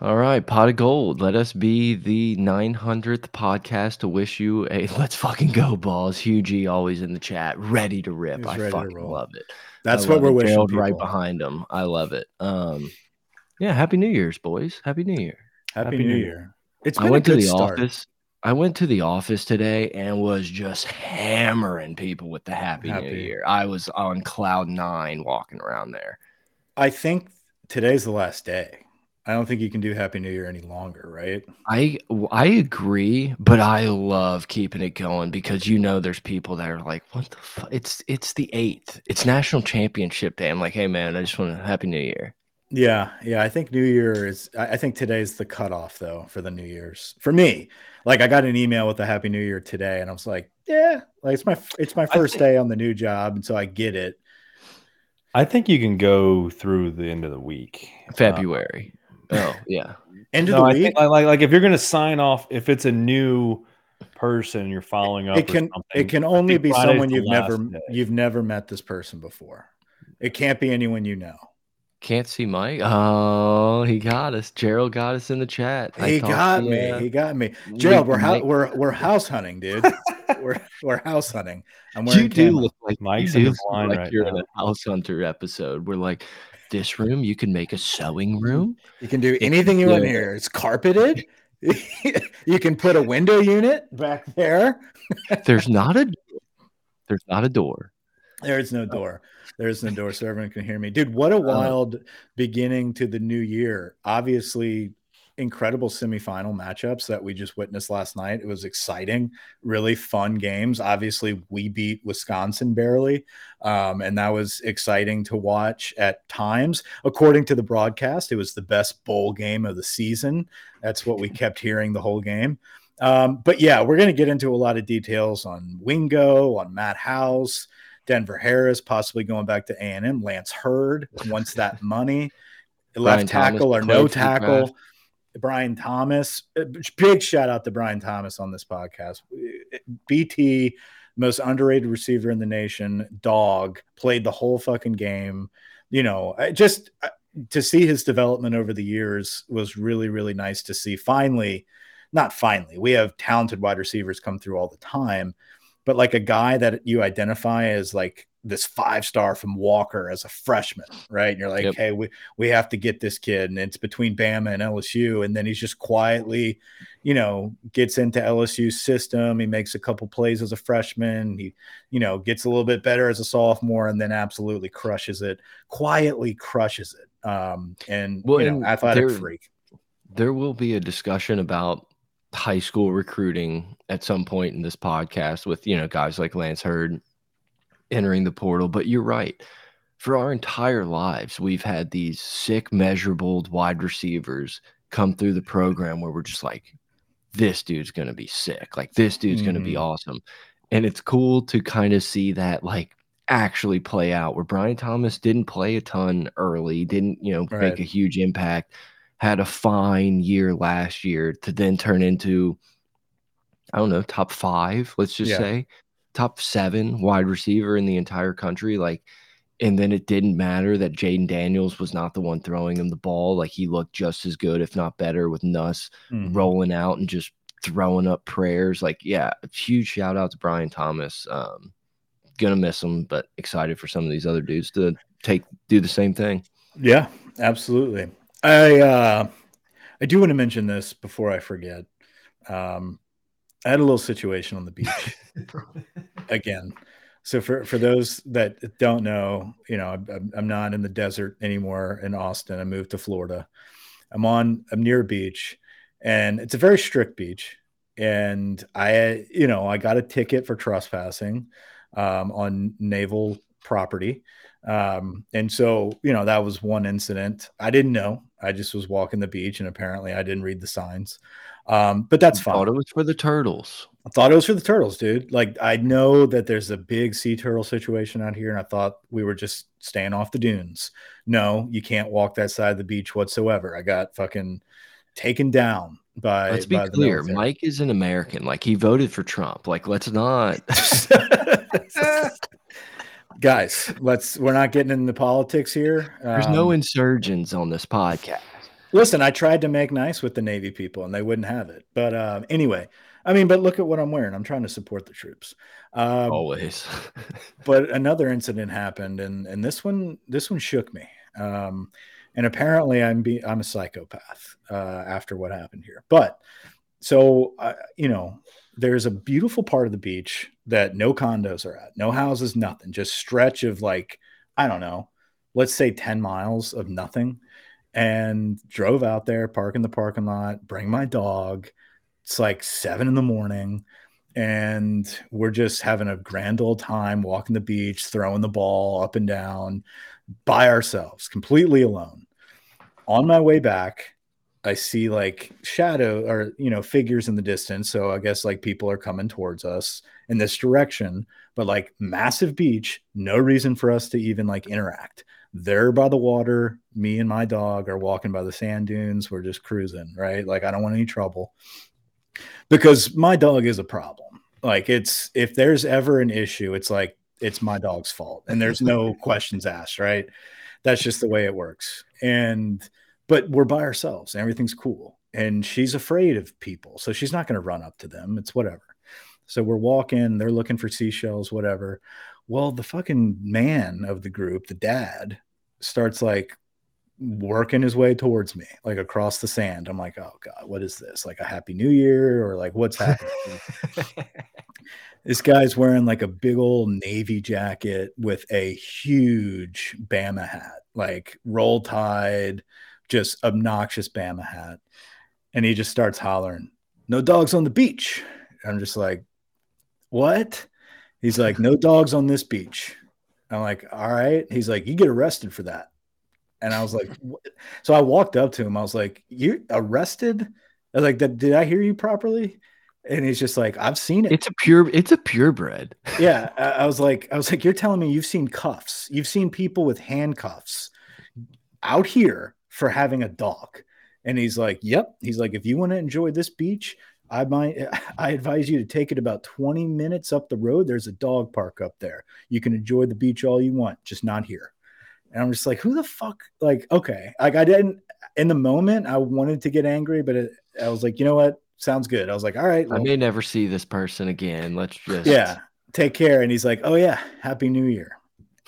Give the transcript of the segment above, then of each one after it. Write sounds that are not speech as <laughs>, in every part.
All right, pot of gold. Let us be the 900th podcast to wish you a <laughs> let's fucking go balls. Hugh G always in the chat, ready to rip. He's I fucking love it. That's I what we're it. wishing Gerald right behind him. I love it. Um, yeah, happy New Year's, boys. Happy New Year. Happy, Happy New New Year. It's I been a went to good the start. office. I went to the office today and was just hammering people with the Happy, New Year. I was on cloud nine walking around there. I think today's the last day. I don't think you can do Happy New Year any longer, right? I I agree, but I love keeping it going because you know there's people that are like, "What the fuck?" It's it's the eighth. It's National Championship Day. I'm like, "Hey man, I just want a Happy New Year." Yeah, yeah. I think New Year is. I I think today's the cutoff though for the New Year's for me. Like I got an email with a Happy New Year today, and I was like, yeah, like it's my it's my first think- day on the new job, and so I get it. I think you can go through the end of the week. Uh, February. Oh yeah, End Uh, of no, the I week. think like, like like if you're gonna sign off, if it's a new person you're following up, it can it can only be Friday's someone you've never day. you've never met this person before. It can't be anyone you know. can't see Mike. Oh, he got us. Gerald got us in the chat. He talked got me. uh, He got me. we- Gerald, we're hou- Mike- we're we're house hunting, dude. <laughs> we're we're house hunting. I'm You wearing do camo. look like Mike's you in do his look like right you're in a House Hunter episode. We're like, this room you can make a sewing mm-hmm. room. You can do anything you want here. It's carpeted. <laughs> you can put a window unit back there. <laughs> There's not a there's not a door. There is no uh, door. There is no door, so everyone can hear me. Dude, what a uh, wild beginning to the new year. Obviously, incredible semifinal matchups that we just witnessed last night. It was exciting, really fun games. Obviously, we beat Wisconsin barely, um, and that was exciting to watch at times. According to the broadcast, it was the best bowl game of the season. That's what we <laughs> kept hearing the whole game. Um, but yeah, we're going to get into a lot of details on Wingo, on Matt House, Denver Harris, possibly going back to A&M. Lance Heard wants that money. Brian Left tackle Thomas or no tackle. Brian Thomas. Uh, Big shout out to Brian Thomas on this podcast. BT, most underrated receiver in the nation, dog, played the whole fucking game. You know, just uh, to see his development over the years was really, really nice to see. Finally, not finally, we have talented wide receivers come through all the time, but like a guy that you identify as like this five star from Walker as a freshman, right? And you're like, Yep. hey, we, we have to get this kid. And it's between Bama and LSU. And then he's just quietly, you know, gets into LSU's system. He makes a couple plays as a freshman. He, you know, gets a little bit better as a sophomore and then absolutely crushes it, quietly crushes it. Um, and, Well, you know, and athletic there- freak. There will be a discussion about high school recruiting at some point in this podcast with you know guys like Lance Heard entering the portal. But you're right. For our entire lives, we've had these sick, measurable wide receivers come through the program where we're just like, this dude's gonna be sick. Like this dude's gonna be Mhm. awesome. And it's cool to kind of see that like actually play out where Brian Thomas didn't play a ton early, didn't, you know, Right. make a huge impact, had a fine year last year to then turn into, I don't know, top five, let's just Yeah. say, top seven wide receiver in the entire country. Like, and then it didn't matter that Jayden Daniels was not the one throwing him the ball. Like, he looked just as good, if not better, with Nuss Mhm. rolling out and just throwing up prayers. Like, yeah, huge shout out to Brian Thomas. Um, gonna miss him, but excited for some of these other dudes to take do the same thing. Yeah, absolutely. I uh I do want to mention this before I forget. Um I had a little situation on the beach <laughs> again. So for for those that don't know, you know, I'm, I'm not in the desert anymore in Austin. I moved to Florida. I'm on I'm near a beach and it's a very strict beach and I you know, I got a ticket for trespassing um on naval property. Um, and so, you know, that was one incident. I didn't know. I just was walking the beach and apparently I didn't read the signs. Um, but that's fine. Thought it was for the turtles. I thought it was for the turtles, dude. Like I know that there's a big sea turtle situation out here, and I thought we were just staying off the dunes. No, you can't walk that side of the beach whatsoever. I got fucking taken down by. Let's be by clear. Mike is an American. Like he voted for Trump. Like let's not. <laughs> <laughs> Guys, let's. We're not getting into politics here. There's no Um, insurgents on this podcast. Listen, I tried to make nice with the Navy people and they wouldn't have it. But um, anyway, I mean, but look at what I'm wearing. I'm trying to support the troops. Um, Always. <laughs> but another incident happened, and and this one this one shook me. Um, and apparently, I'm be I'm a psychopath uh, after what happened here. But so uh, you know, there's a beautiful part of the beach that no condos are at, no houses, nothing, just stretch of like I don't know, let's say ten miles of nothing. And drove out there, park in the parking lot, bring my dog. It's like seven in the morning and we're just having a grand old time walking the beach, throwing the ball up and down by ourselves, completely alone. On my way back, I see like shadow or you know figures in the distance. So I guess like people are coming towards us in this direction, but like massive beach, no reason for us to even like interact. They're by the water. Me and my dog are walking by the sand dunes. We're just cruising, right? Like I don't want any trouble because my dog is a problem. Like it's if there's ever an issue, it's like it's my dog's fault and there's no <laughs> questions asked, right? That's just the way it works. And but we're by ourselves, and everything's cool. And she's afraid of people. So she's not going to run up to them. It's whatever. So we're walking, they're looking for seashells, whatever. Well, the fucking man of the group, the dad, starts like working his way towards me, like across the sand. I'm like, oh God, what is this? Like a happy new year or like what's happening? <laughs> this guy's wearing like a big old navy jacket with a huge Bama hat, like roll tide, just obnoxious Bama hat. And he just starts hollering, no dogs on the beach. I'm just like, what? He's like, no dogs on this beach. I'm like, all right. He's like, you get arrested for that. And I was like, what? so I walked up to him. I was like, you arrested? I was like, did I hear you properly? And he's just like, I've seen it. It's a pure, it's a purebred. yeah. I, I was like, I was like, you're telling me you've seen cuffs. You've seen people with handcuffs out here for having a dog. And he's like, Yep. He's like, if you want to enjoy this beach, I might <laughs> I advise you to take it about 20 minutes up the road. There's a dog park up there. You can enjoy the beach all you want, just not here. And I'm just like, who the fuck? Like, okay. Like I didn't in the moment I wanted to get angry, but it, I was like, you know what? Sounds good. I was like, all right. I may never see this person again. Let's just Yeah. Take care. And he's like, Oh yeah, happy new year.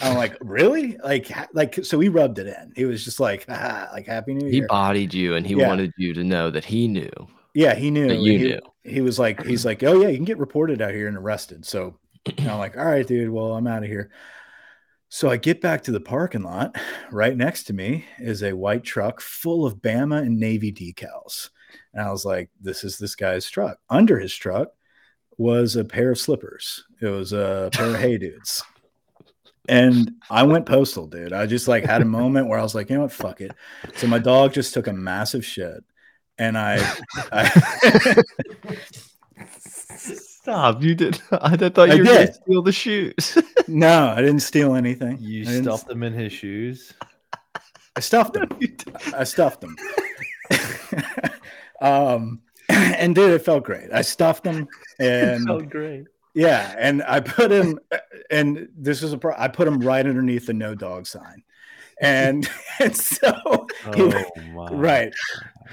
I'm like, really? Like, like, so he rubbed it in. He was just like, <laughs> ah, like, happy new year. He bodied you and he Yeah. wanted you to know that he knew. Yeah, he knew. You he, knew. He was like, he's like, oh yeah, you can get reported out here and arrested. So I'm like, all right, dude. Well, I'm out of here. So I get back to the parking lot. Right next to me is a white truck full of Bama and Navy decals. And I was like, this is this guy's truck. Under his truck was a pair of slippers. It was a pair of <laughs> Hey Dudes. And I went postal, dude. I just like had a moment where I was like, you know what, fuck it. So my dog just took a massive shit. And I, <laughs> I Stop! You did. I thought I you were going to steal the shoes. no, I didn't steal anything. You I didn't stuffed them in his shoes. I stuffed them. I stuffed them. <laughs> um, <clears throat> and dude, it felt great. I stuffed them, and great. yeah, and I put him. And this is a pro. I put him right underneath the no dog sign, and <laughs> <laughs> and so <laughs> Oh my. right,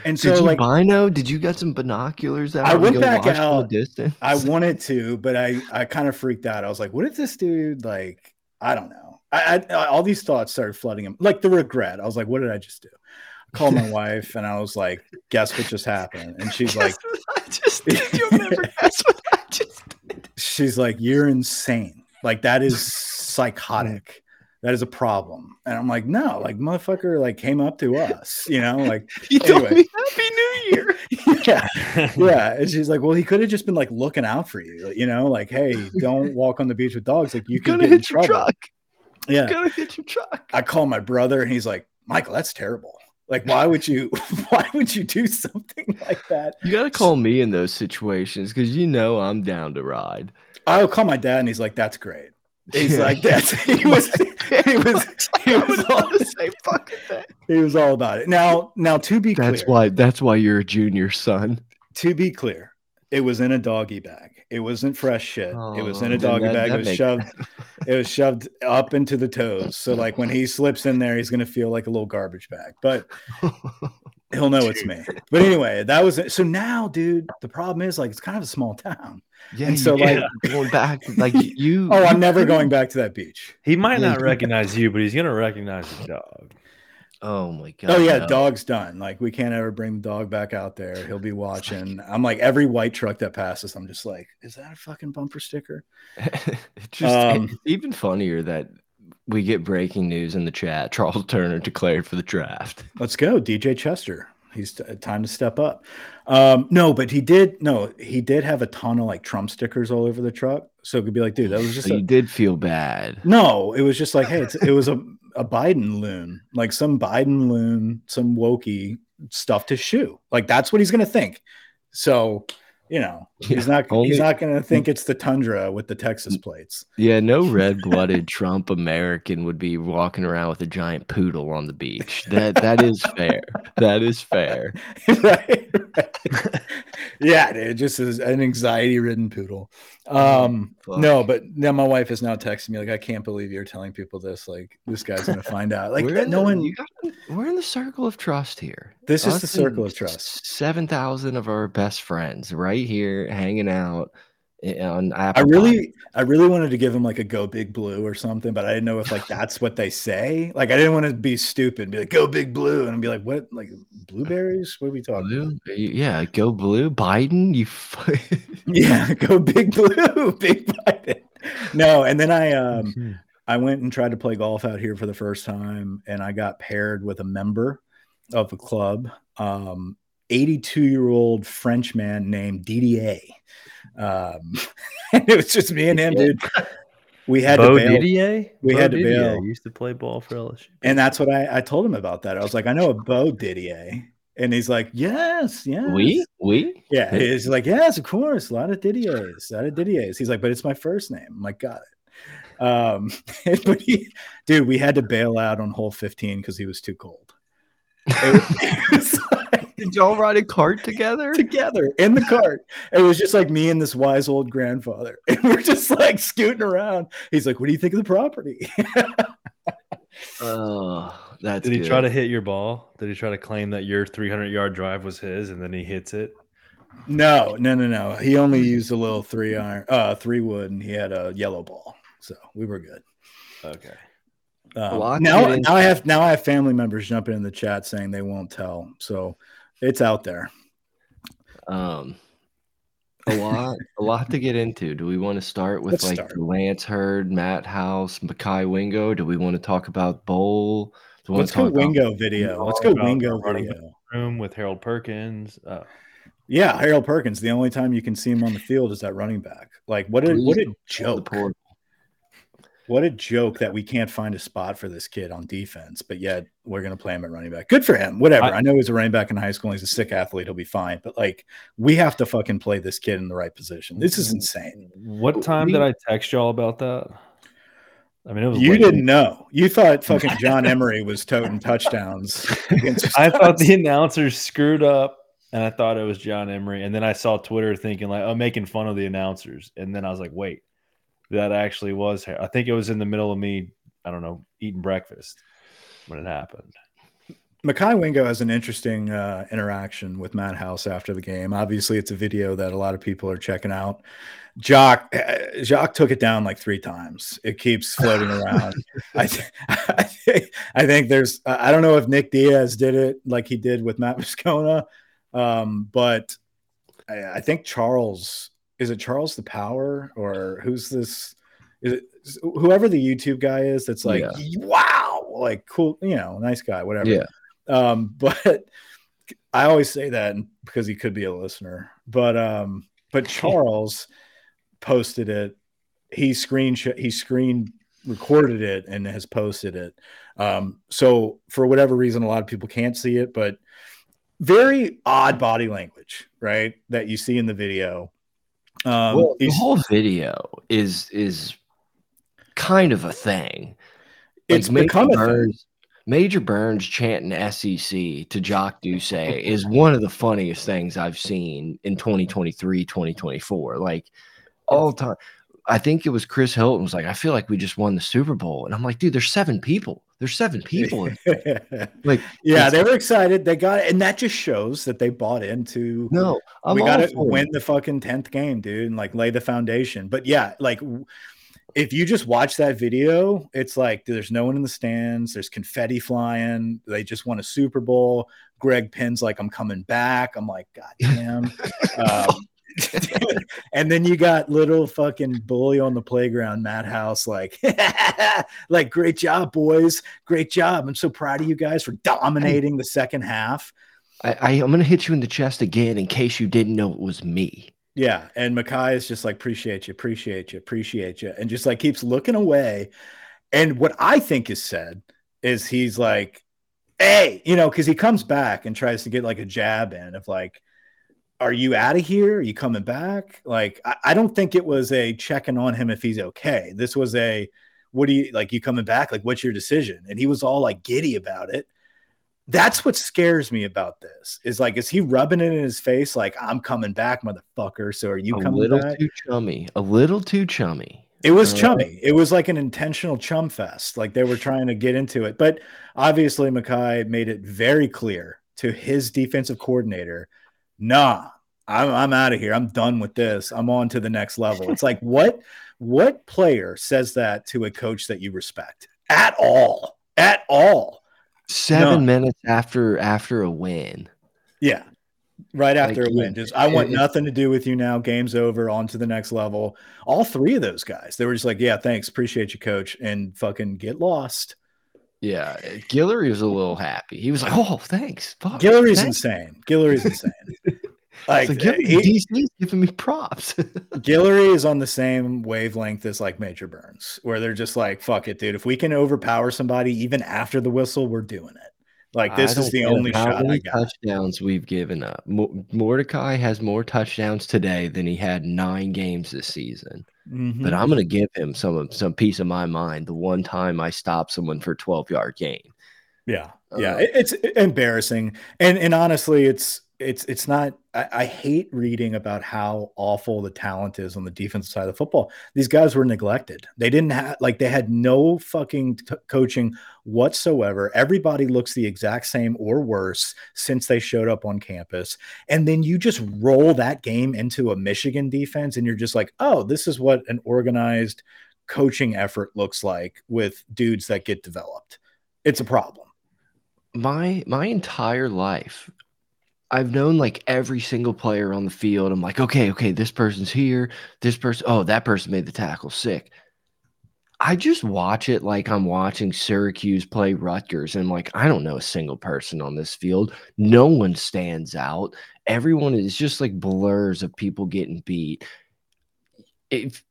and so Did you like bino? Did you got some binoculars out? I went go back watch out. Distance? I wanted to, but I I kind of freaked out. I was like, what if this dude like I don't know. I, I all these thoughts started flooding him, like the regret. I was like, what did I just do? I called my wife and I was like, guess what just happened? And she's like, I just did. You'll never guess what I just did. she's like, you're insane. Like that is psychotic. That is a problem. And I'm like, no, like motherfucker, like came up to us, you know, like <laughs> You told Anyway. me Happy New Year. <laughs> yeah, <laughs> yeah. And she's like, well, he could have just been like looking out for you, you know, like, hey, don't walk on the beach with dogs. Like you could get in hit your trouble. truck. Yeah. You're gonna hit your truck. I call my brother and he's like, Michael, that's terrible. Like, why would you why would you do something like that? You gotta call me in those situations because you know I'm down to ride. I'll call my dad and he's like, that's great. He's Yeah. like, that's <laughs> he <laughs> was he <laughs> was he was was all, about to say fucking thing. he was all about it. Now, now to be That's clear, why. That's why you're a junior son. to be clear, it was in a doggy bag. It wasn't fresh shit. it was in Oh, a then doggy that- bag. that It was makes shoved. It was shoved up into the toes. So like when he slips in there, he's gonna feel like a little garbage bag. But he'll know it's me. But anyway, that was it. So now, dude, the problem is like it's kind of a small town. Yeah, And so, you- like- <laughs> going back, like you. <laughs> Oh, I'm never going back to that beach. He might not <laughs> recognize you, but he's gonna recognize the dog. Oh my god. Oh yeah, no. dog's done. Like we can't ever bring the dog back out there. He'll be watching. I'm like every white truck that passes, I'm just like, is that a fucking bumper sticker? Just Um, even funnier that we get breaking news in the chat. Charles Turner declared for the draft. Let's go, DJ Chester. He's time to step up. Um, no, but he did. No, he did have a ton of like Trump stickers all over the truck. So it could be like, dude, that was just So a, you did feel bad. no. It was just like, hey, it's, it was a a Biden loon, like some Biden loon, some wokey stuffed his shoe. Like that's what he's gonna think. So you know, he's not only- he's not gonna think it's the tundra with the Texas plates. Yeah, no <laughs> red-blooded Trump American would be walking around with a giant poodle on the beach. That that is fair. That is fair. <laughs> right, right. yeah, dude, just as an anxiety-ridden poodle. Um, Fuck. no, but now my wife is now texting me like, I can't believe you're telling people this. Like, this guy's gonna find out. Like, We're in no the- one. you got- we're in the circle of trust here. This is the circle of trust. Seven thousand of our best friends right here hanging out on Apple. I really, I really wanted to give him like a "Go Big Blue" or something, but I didn't know if like that's what they say. Like, I didn't want to be stupid, and be like "Go Big Blue," and be like, "What? Like blueberries? What are we talking?" about? blue. Yeah, go blue. Biden, you. <laughs> Yeah, <laughs> go Big Blue, <laughs> Big Biden. No, and then I um Hmm. I went and tried to play golf out here for the first time, and I got paired with a member of a club, um, 82 year old French man named Didier. Um, <laughs> and it was just me and him, dude. We had Bo to bail, Didier? We Bo had to Didier bail. Used to play ball for LSU. and that's what I, I told him about that. I was like, I know a Bo Didier. And he's like, Yes, yes. we we. Yeah, he's like, yes, of course, a lot of Didiers, a lot of Didiers. He's like, but it's my first name. I'm like, got it. Um, <laughs> but he, dude, we had to bail out on hole 15 because he was too cold. It, <laughs> it was like, Did y'all ride a cart together? together in the cart. It was just like me and this wise old grandfather, <laughs> and we're just like scooting around. He's like, "What do you think of the property?" <laughs> Oh, that's. Did he try to hit your ball? Did he try to claim that your 300 yard drive was his and then he hits it? no, no, no, no. He only used a little three iron, uh, three wood, and he had a yellow ball, so we were good. Okay. Um, now, now I have now I have family members jumping in the chat saying they won't tell, so it's out there. Um, a lot, a lot to get into. Do we want to start with Let's like start. Lance Heard, Matt House, Mekhi Wingo? Do we want to talk about Bowl? Do we want Let's to go talk about- Wingo video. Let's go Wingo video. Room with Harold Perkins. Uh, Yeah, Harold Perkins. The only time you can see him on the field is that running back. Like what a what a Please, the joke! Poor- What a joke that we can't find a spot for this kid on defense, but yet we're gonna play him at running back. Good for him. Whatever. I, I- know he's a running back in high school. And he's a sick athlete. He'll be fine. But like, we have to fucking play this kid in the right position. This is insane. what time did I text y'all about that? I mean, it was You late. didn't know. You thought fucking John Emery was toting touchdowns against. <laughs> I thought the announcers screwed up, and I thought it was John Emery. And then I saw Twitter thinking like, "Oh, making fun of the announcers." And then I was like, "Wait, that actually was." I think it was in the middle of me. I don't know, eating breakfast when it happened. Mekhi Wingo has an interesting uh, interaction with Matt House after the game. Obviously, it's a video that a lot of people are checking out. Jacques, uh, Jacques took it down like three times. It keeps floating <laughs> around. I, th- I, think, I think there's, I don't know if Nick Diaz did it like he did with Matt Viscona, um, but I, I think Charles, is it Charles the Power or who's this? Is it whoever the YouTube guy is that's like, Yeah. wow, like cool, you know, nice guy, whatever. Yeah. Um, <laughs> but I always say that because he could be a listener. But um, but <laughs> Charles posted it. He screen he screen recorded it and has posted it. Um, so for whatever reason, a lot of people can't see it, but very odd body language, right? That you see in the video. Um, well, the whole video is is kind of a thing. It's Major become thing. Burns, Major Burns chanting SEC to Jacques Doucet is one of the funniest things I've seen in 2023, 2024. Like all time. I think it was Chris Hilton was like, I feel like we just won the Super Bowl. And I'm like, dude, there's seven people. There's seven <laughs> people. like, <laughs> yeah, they were excited. They got it, and that just shows that they bought into. No, I'm we got to win the fucking tenth game, dude, and like lay the foundation. But yeah, like if you just watch that video, it's like there's no one in the stands. There's confetti flying. They just won a Super Bowl. Greg Penn's like, I'm coming back. I'm like, God <laughs> damn. um, and then you got little fucking bully on the playground, Matt House, like, <laughs> like, great job, boys. Great job. I'm so proud of you guys for dominating the second half. I, I, am going to hit you in the chest again in case you didn't know it was me. Yeah, and Mekhi is just like appreciate you, appreciate you, appreciate you, and just like keeps looking away. And what I think is said is he's like, "Hey, you know," because he comes back and tries to get like a jab in of like, "Are you out of here? Are you coming back?" Like, I, I don't think it was a checking on him if he's okay. This was a, "What do you like? You coming back? Like, what's your decision?" And he was all like giddy about it that's what scares me about this is like is he rubbing it in his face like i'm coming back motherfucker so are you a coming little back? too chummy a little too chummy it was uh, chummy it was like an intentional chum fest like they were trying to get into it but obviously Mekhi made it very clear to his defensive coordinator nah i'm, I'm out of here i'm done with this i'm on to the next level it's like what what player says that to a coach that you respect at all at all Seven no. minutes after after a win. Yeah. Right after like, a win. Just I want nothing to do with you now. Game's over. On to the next level. All three of those guys, they were just like, Yeah, thanks. Appreciate you, coach. And fucking get lost. Yeah. Eh, Guillory was a little happy. He was like, Oh, thanks. Fuck, Guillory's thanks. insane. Guillory's insane. <laughs> Like, eh, like he, DC's giving me props. <laughs> Guillory is on the same wavelength as like Major Burns, where they're just like, "Fuck it, dude. If we can overpower somebody even after the whistle, we're doing it." Like this is the only shot I got. Touchdowns we've given up. Mordecai has more touchdowns today than he had nine games this season. Mm -hmm. But I'm going to give him some some piece of my mind. The one time I stopped someone for 12 yard gain. Yeah, yeah, uh, it's embarrassing, and and honestly, it's it's it's not I, I, hate reading about how awful the talent is on the defensive side of the football. These guys were neglected. They didn't have like they had no fucking coaching whatsoever. Everybody looks the exact same or worse since they showed up on campus. And then you just roll that game into a michigan defense and you're just like oh this is what an organized coaching effort looks like with dudes that get developed. It's a problem. My my entire life I've known like every single player on the field. I'm like, okay, okay, this person's here. This person, oh, that person made the tackle. Sick. I just watch it like I'm watching Syracuse play Rutgers, and I'm like I don't know a single person on this field. No one stands out. Everyone is just like blurs of people getting beat. If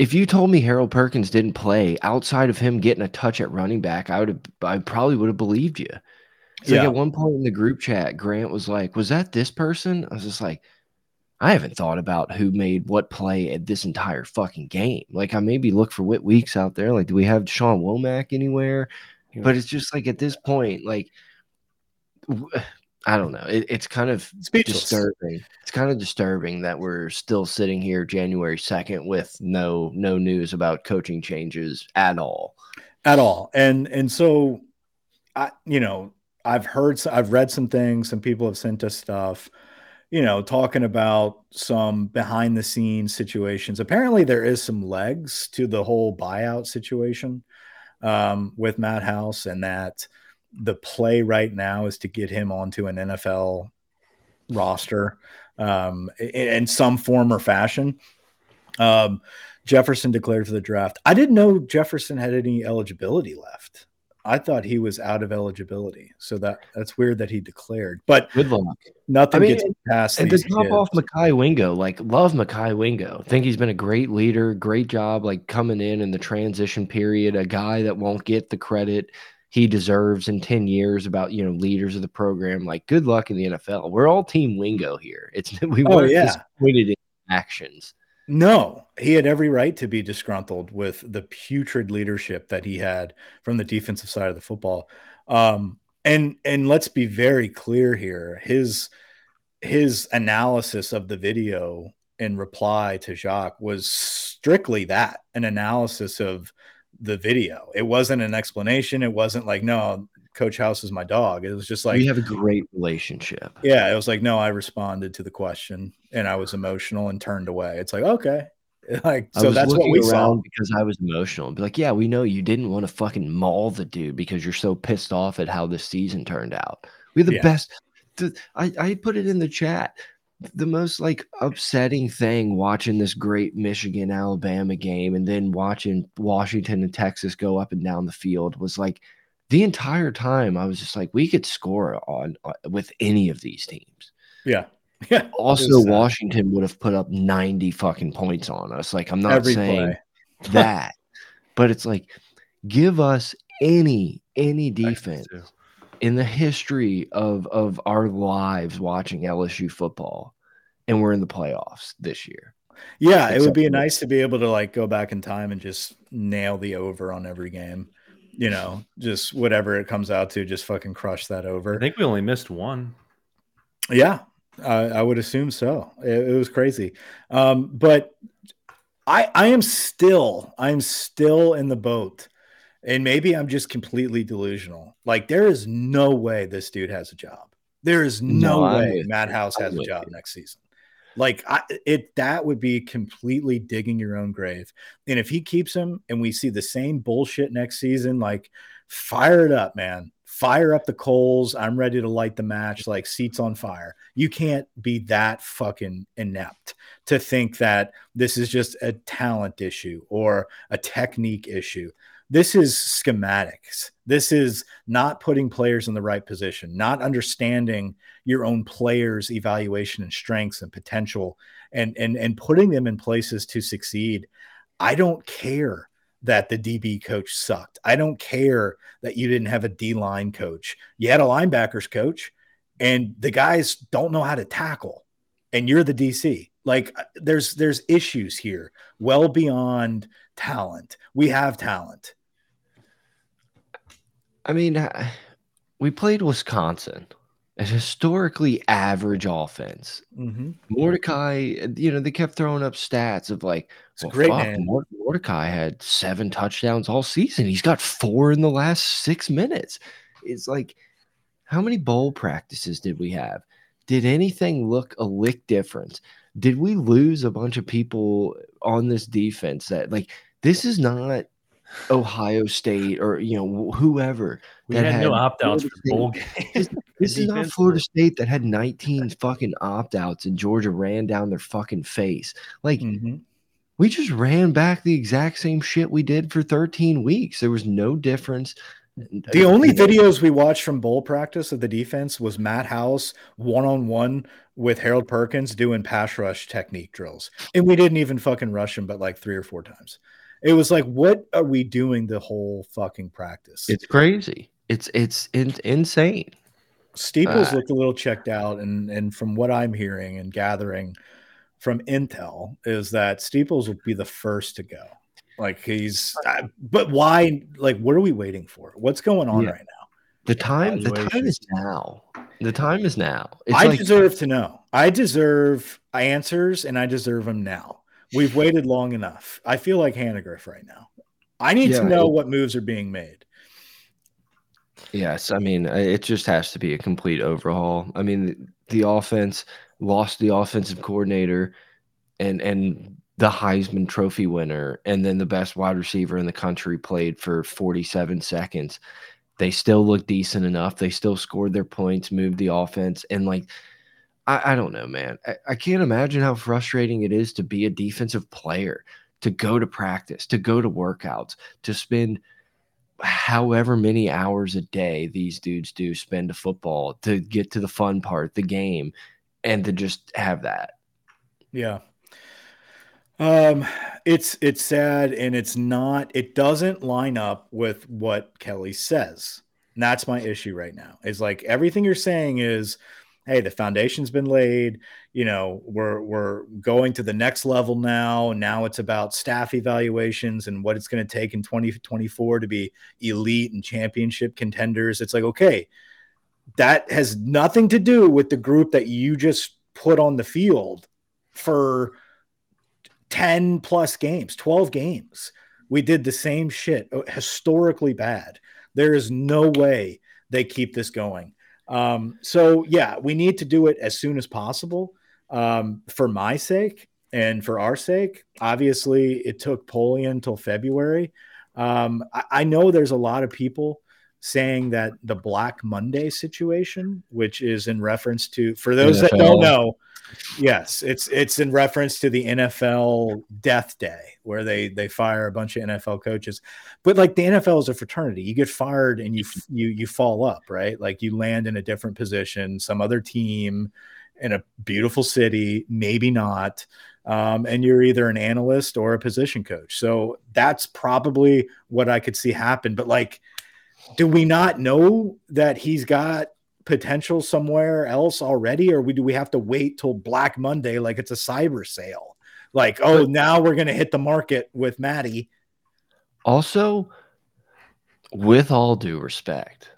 if you told me Harold Perkins didn't play outside of him getting a touch at running back, I would have I probably would have believed you. So yeah. like at one point in the group chat, Grant was like, "Was that this person?" I was just like, "I haven't thought about who made what play at this entire fucking game. Like, I maybe look for Whit Weeks out there. Like, do we have Sean Womack anywhere?" Yeah. But it's just like at this point, like, I don't know. It, it's kind of Speechless. disturbing. It's kind of disturbing that we're still sitting here January second with no no news about coaching changes at all, at all. And and so, I you know I've heard, I've read some things. Some people have sent us stuff, you know, talking about some behind the scenes situations. Apparently, there is some legs to the whole buyout situation um, with Matt House, and that the play right now is to get him onto an NFL roster um, in, in, some form or fashion. Um, Jefferson declared for the draft. I didn't know Jefferson had any eligibility left. I thought he was out of eligibility, so that that's weird that he declared. But good luck. Nothing I mean, gets past. And to top kids. off Mekhi Wingo, like love Mekhi Wingo. Think he's been a great leader, great job, like coming in in the transition period. A guy that won't get the credit he deserves in 10 years about you know leaders of the program like good luck in the nfl we're all team wingo here it's <laughs> we oh, weren't yeah. disappointed in actions no, he had every right to be disgruntled with the putrid leadership that he had from the defensive side of the football. Um, and and let's be very clear here. His his analysis of the video in reply to Jacques was strictly that an analysis of the video. It wasn't an explanation. It wasn't like, no, Coach House is my dog. It was just like we have a great relationship. Yeah, it was like, no, I responded to the question and I was emotional and turned away. It's like, okay. <laughs> Like so that's what we saw because I was emotional. And Be like, yeah, we know you didn't want to fucking maul the dude because you're so pissed off at how this season turned out. We're the yeah. best. I, I put it in the chat the most like upsetting thing watching this great Michigan Alabama game and then watching Washington and Texas go up and down the field was like the entire time I was just like we could score on, on uh, with any of these teams. Yeah. <laughs> Yeah. Also Washington would have put up 90 fucking points on us. Like I'm not Every saying <laughs> that. but it's like give us any any defense in the history of of our lives watching LSU football, and we're in the playoffs this year. Yeah, Except it would be nice to be able to like go back in time and just nail the over on every game. You know, just whatever it comes out to, just fucking crush that over. I think we only missed one. Yeah, I would assume so. It, it was crazy, um, but I I am still I'm still in the boat and maybe I'm just completely delusional. Like, there is no way this dude has a job. There is no, no way Matt House has a job next season. Like, I, it that would be completely digging your own grave. And if he keeps him, and we see the same bullshit next season, like, fire it up, man. Fire up the coals. I'm ready to light the match, like seats on fire. You can't be that fucking inept to think that this is just a talent issue or a technique issue this is schematics. This is not putting players in the right position, not understanding your own players' evaluation and strengths and potential and and and putting them in places to succeed. I don't care that the DB coach sucked. I don't care that you didn't have a D line coach. You had a linebackers coach, and the guys don't know how to tackle, and you're the DC. Like uh, there's there's issues here well beyond talent. We have talent. I mean, uh, we played Wisconsin, a historically average offense. Mm -hmm. Mordecai, you know, they kept throwing up stats of like, well, great fuck, man. Mordecai had seven touchdowns all season. He's got four in the last six minutes. It's like, how many bowl practices did we have? Did anything look a lick different? Did we lose a bunch of people on this defense that like this is not Ohio State or you know whoever we that had, had no opt outs for bowl games. This, <laughs> this is not Florida State that had 19 fucking opt outs and Georgia ran down their fucking face. Like mm -hmm. we just ran back the exact same shit we did for 13 weeks. There was no difference. The only videos we watched from bowl practice of the defense was Matt House one on one with Harold Perkins doing pass rush technique drills. And we didn't even fucking rush him, but like three or four times. It was like, what are we doing the whole fucking practice? It's crazy. It's it's in, insane. Steeples uh, looked a little checked out, and and from what I'm hearing and gathering from intel is that Steeples will be the first to go. Like he's, uh, but why? Like, what are we waiting for? What's going on yeah. right now? The time, the time is now. The time is now. It's I like, deserve to know. I deserve answers, and I deserve them now. We've waited long enough. I feel like Hannegriff right now. I need yeah, to know it, what moves are being made. Yes, I mean uh, it just has to be a complete overhaul. I mean the, the offense lost the offensive coordinator and and the Heisman Trophy winner, and then the best wide receiver in the country played for 47 seconds. They still look decent enough. They still scored their points, moved the offense, and like I, I don't know, man. I, I can't imagine how frustrating it is to be a defensive player, to go to practice, to go to workouts, to spend however many hours a day these dudes do spend to football to get to the fun part, the game, and to just have that. Yeah. Um, it's it's sad and it's not. It doesn't line up with what Kelly says. And that's my issue right now. Is like everything you're saying is hey, the foundation's been laid. You know, we're we're going to the next level now. Now it's about staff evaluations and what it's going to take in 2024 to be elite and championship contenders. It's like, okay, that has nothing to do with the group that you just put on the field for 10 plus games, 12 games. We did the same shit, uh, historically bad. There is no way they keep this going. Um, so yeah, we need to do it as soon as possible um, for my sake and for our sake. Obviously, it took Polian until February. Um, I, I know there's a lot of people saying that the Black Monday situation, which is in reference to for those NFL. that don't know, yes, it's it's in reference to the NFL death day where they they fire a bunch of NFL coaches. But like the NFL is a fraternity. You get fired and you you you fall up, right? Like you land in a different position, some other team in a beautiful city, maybe not. Um, and you're either an analyst or a position coach. So that's probably what I could see happen. But like do we not know that he's got potential somewhere else already, or we, do we have to wait till Black Monday like it's a cyber sale? Like, oh, now we're going to hit the market with Maddie. Also, with all due respect,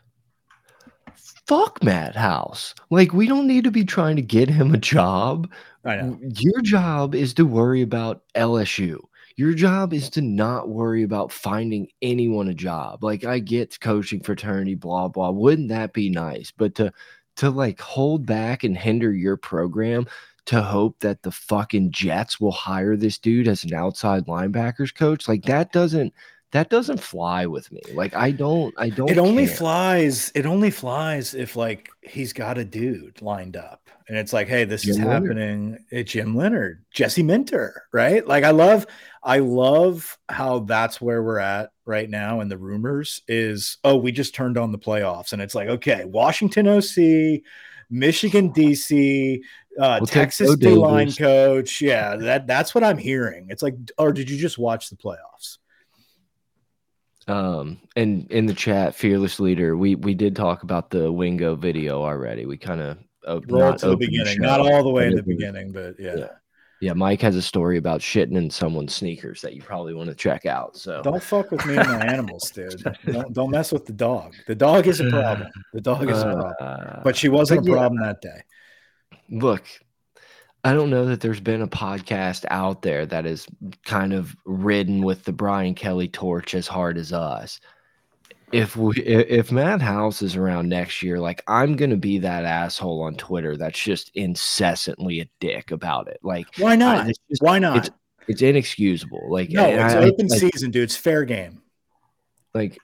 fuck Matt House. Like, we don't need to be trying to get him a job. I know. Your job is to worry about LSU. Your job is to not worry about finding anyone a job. Like I get coaching fraternity, blah blah. Wouldn't that be nice? But to to like hold back and hinder your program to hope that the fucking Jets will hire this dude as an outside linebackers coach, like that doesn't that doesn't fly with me. Like I don't I don't It only care. flies it only flies if like he's got a dude lined up and it's like, hey, this Jim is Leonhard. happening. It's Jim Leonhard, Jesse Minter, right? Like I love, I love how that's where we're at right now. And the rumors is, oh, we just turned on the playoffs, and it's like, okay, Washington OC, Michigan DC, uh, we'll Texas D line coach. Yeah, that that's what I'm hearing. It's like, or did you just watch the playoffs? Um, and in the chat, fearless leader, we we did talk about the Wingo video already. We kind of roll to the beginning, show, not all the way in the beginning, but yeah. yeah. Yeah, Mike has a story about shitting in someone's sneakers that you probably want to check out. So don't fuck with me and my animals, dude. Don't, don't mess with the dog. The dog is a problem. The dog is a problem. <laughs> Uh, but she wasn't a problem that day. Look, I don't know that there's been a podcast out there that is kind of ridden with the Brian Kelly torch as hard as us if we if Matt House is around next year, like I'm gonna be that asshole on Twitter that's just incessantly a dick about it. Like, why not? I, just, why not? It's, it's, inexcusable. Like, no, it's I, open I, season, dude. It's fair game. Like,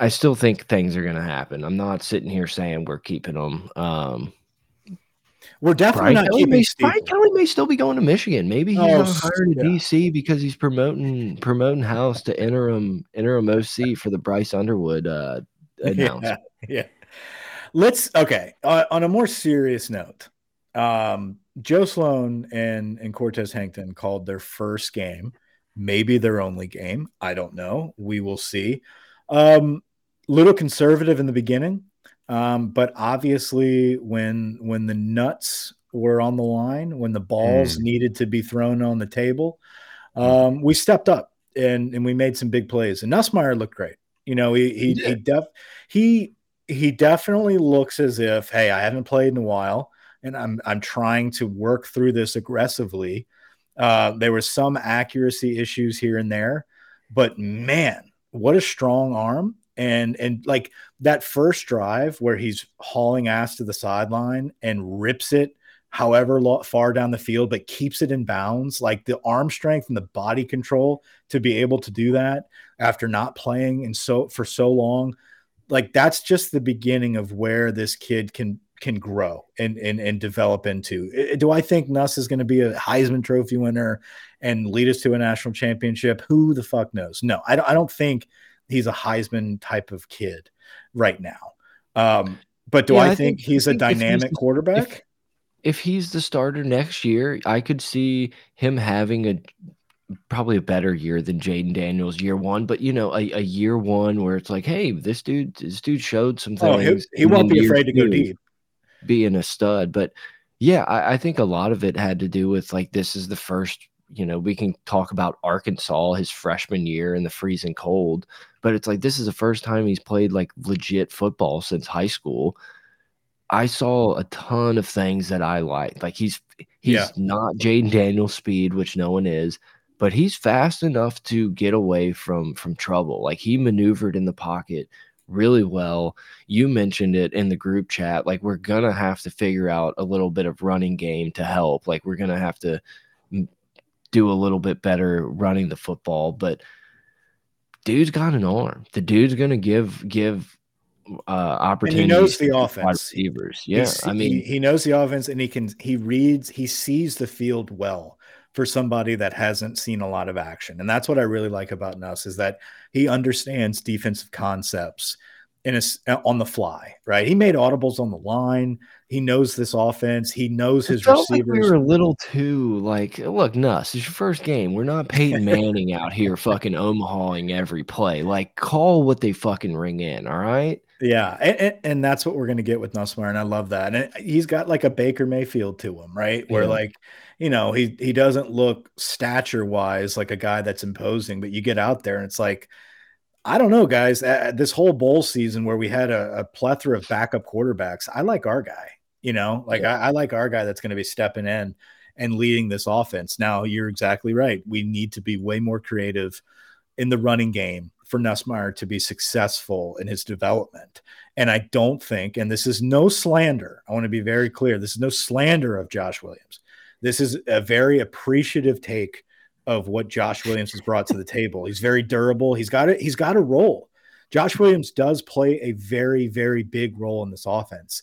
I still think things are gonna happen. I'm not sitting here saying we're keeping them. Um, we're definitely Brian not Kelly may, Brian Kelly may still be going to Michigan. Maybe he's oh, hired yeah. DC because he's promoting promoting House to interim interim OC for the Bryce Underwood uh, <laughs> announcement. Yeah, yeah. Let's okay. Uh, on a more serious note, um, Joe Sloan and and Cortez Hankton called their first game, maybe their only game. I don't know. We will see. Um, little conservative in the beginning. Um, but obviously, when when the nuts were on the line, when the balls mm. needed to be thrown on the table, hmm. um, we stepped up and and we made some big plays. And Nussmeier looked great. You know, he he he, he def he he definitely looks as if, hey, I haven't played in a while, and I'm I'm trying to work through this aggressively. Uh, there were some accuracy issues here and there, but man, what a strong arm! And and like that first drive where he's hauling ass to the sideline and rips it however far down the field but keeps it in bounds like the arm strength and the body control to be able to do that after not playing and so for so long like that's just the beginning of where this kid can can grow and and, and develop into. Do i think nuss is going to be a heisman trophy winner and lead us to a national championship? Who the fuck knows? No i don't, I don't think he's a Heisman type of kid right now. Um, but do yeah, I, I, think, think he's a dynamic he's, quarterback? If, if he's the starter next year, I could see him having a probably a better year than Jayden Daniels year one, but you know, a, a, year one where it's like, hey, this dude, this dude showed some things. Oh, he, he won't be afraid to go deep, being a stud. But yeah, I, I, think a lot of it had to do with like this is the first you know, we can talk about Arkansas his freshman year in the freezing cold, but it's like this is the first time he's played like legit football since high school. I saw a ton of things that I liked. Like he's he's yeah. not Jayden Daniels speed, which no one is, but he's fast enough to get away from from trouble. Like he maneuvered in the pocket really well. You mentioned it in the group chat. Like we're gonna have to figure out a little bit of running game to help. Like we're gonna have to do a little bit better running the football, but dude's got an arm. The dude's gonna give give uh opportunities. And he knows the offense. Receivers. Yeah, He's, I mean, he, he knows the offense, and he can he reads he sees the field well for somebody that hasn't seen a lot of action, and that's what I really like about Nuss is that he understands defensive concepts in a, on the fly. Right? He made audibles on the line. He knows this offense. He knows his receivers. Like we were a little too like, look, Nuss, it's your first game. We're not Peyton <laughs> Manning out here fucking Omahawing every play. Like, call what they fucking ring in. All right. Yeah, and, and, that's what we're going to get with Nussmeier, and I love that. And he's got like a Baker Mayfield to him, right? Where yeah. like, you know, he he doesn't look stature wise like a guy that's imposing, but you get out there and it's like, I don't know, guys. Uh, this whole bowl season where we had a, a plethora of backup quarterbacks, I like our guy. You know, like yeah. I, I like our guy that's going to be stepping in and leading this offense. Now, you're exactly right. We need to be way more creative in the running game for Nussmeier to be successful in his development. And I don't think, and this is no slander, I want to be very clear this is no slander of Josh Williams. This is a very appreciative take of what Josh Williams has brought to the table. He's very durable. He's got it. He's got a role. Josh Williams does play a very, very big role in this offense.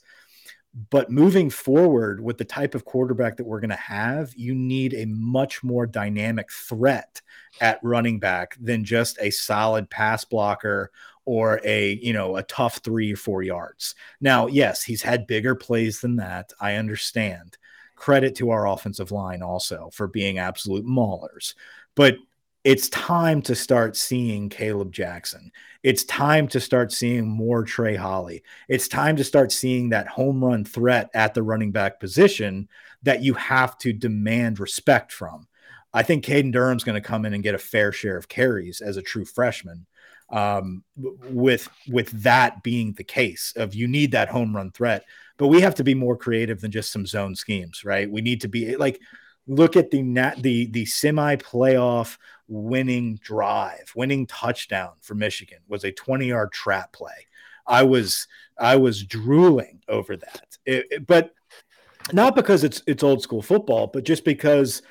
But moving forward with the type of quarterback that we're going to have, you need a much more dynamic threat at running back than just a solid pass blocker or a you know a tough three or four yards. Now, yes, he's had bigger plays than that. I understand. Credit to our offensive line also for being absolute maulers. But it's time to start seeing Kaleb Jackson. It's time to start seeing more Trey Holly. It's time to start seeing that home run threat at the running back position that you have to demand respect from. I think Caden Durham's going to come in and get a fair share of carries as a true freshman. Um, with with that being the case of you need that home run threat, but we have to be more creative than just some zone schemes, right? We need to be like look at the nat the the semi playoff winning drive, winning touchdown for Michigan was a 20 yard trap play. I was I was drooling over that, it, it, but not because it's it's old school football, but just because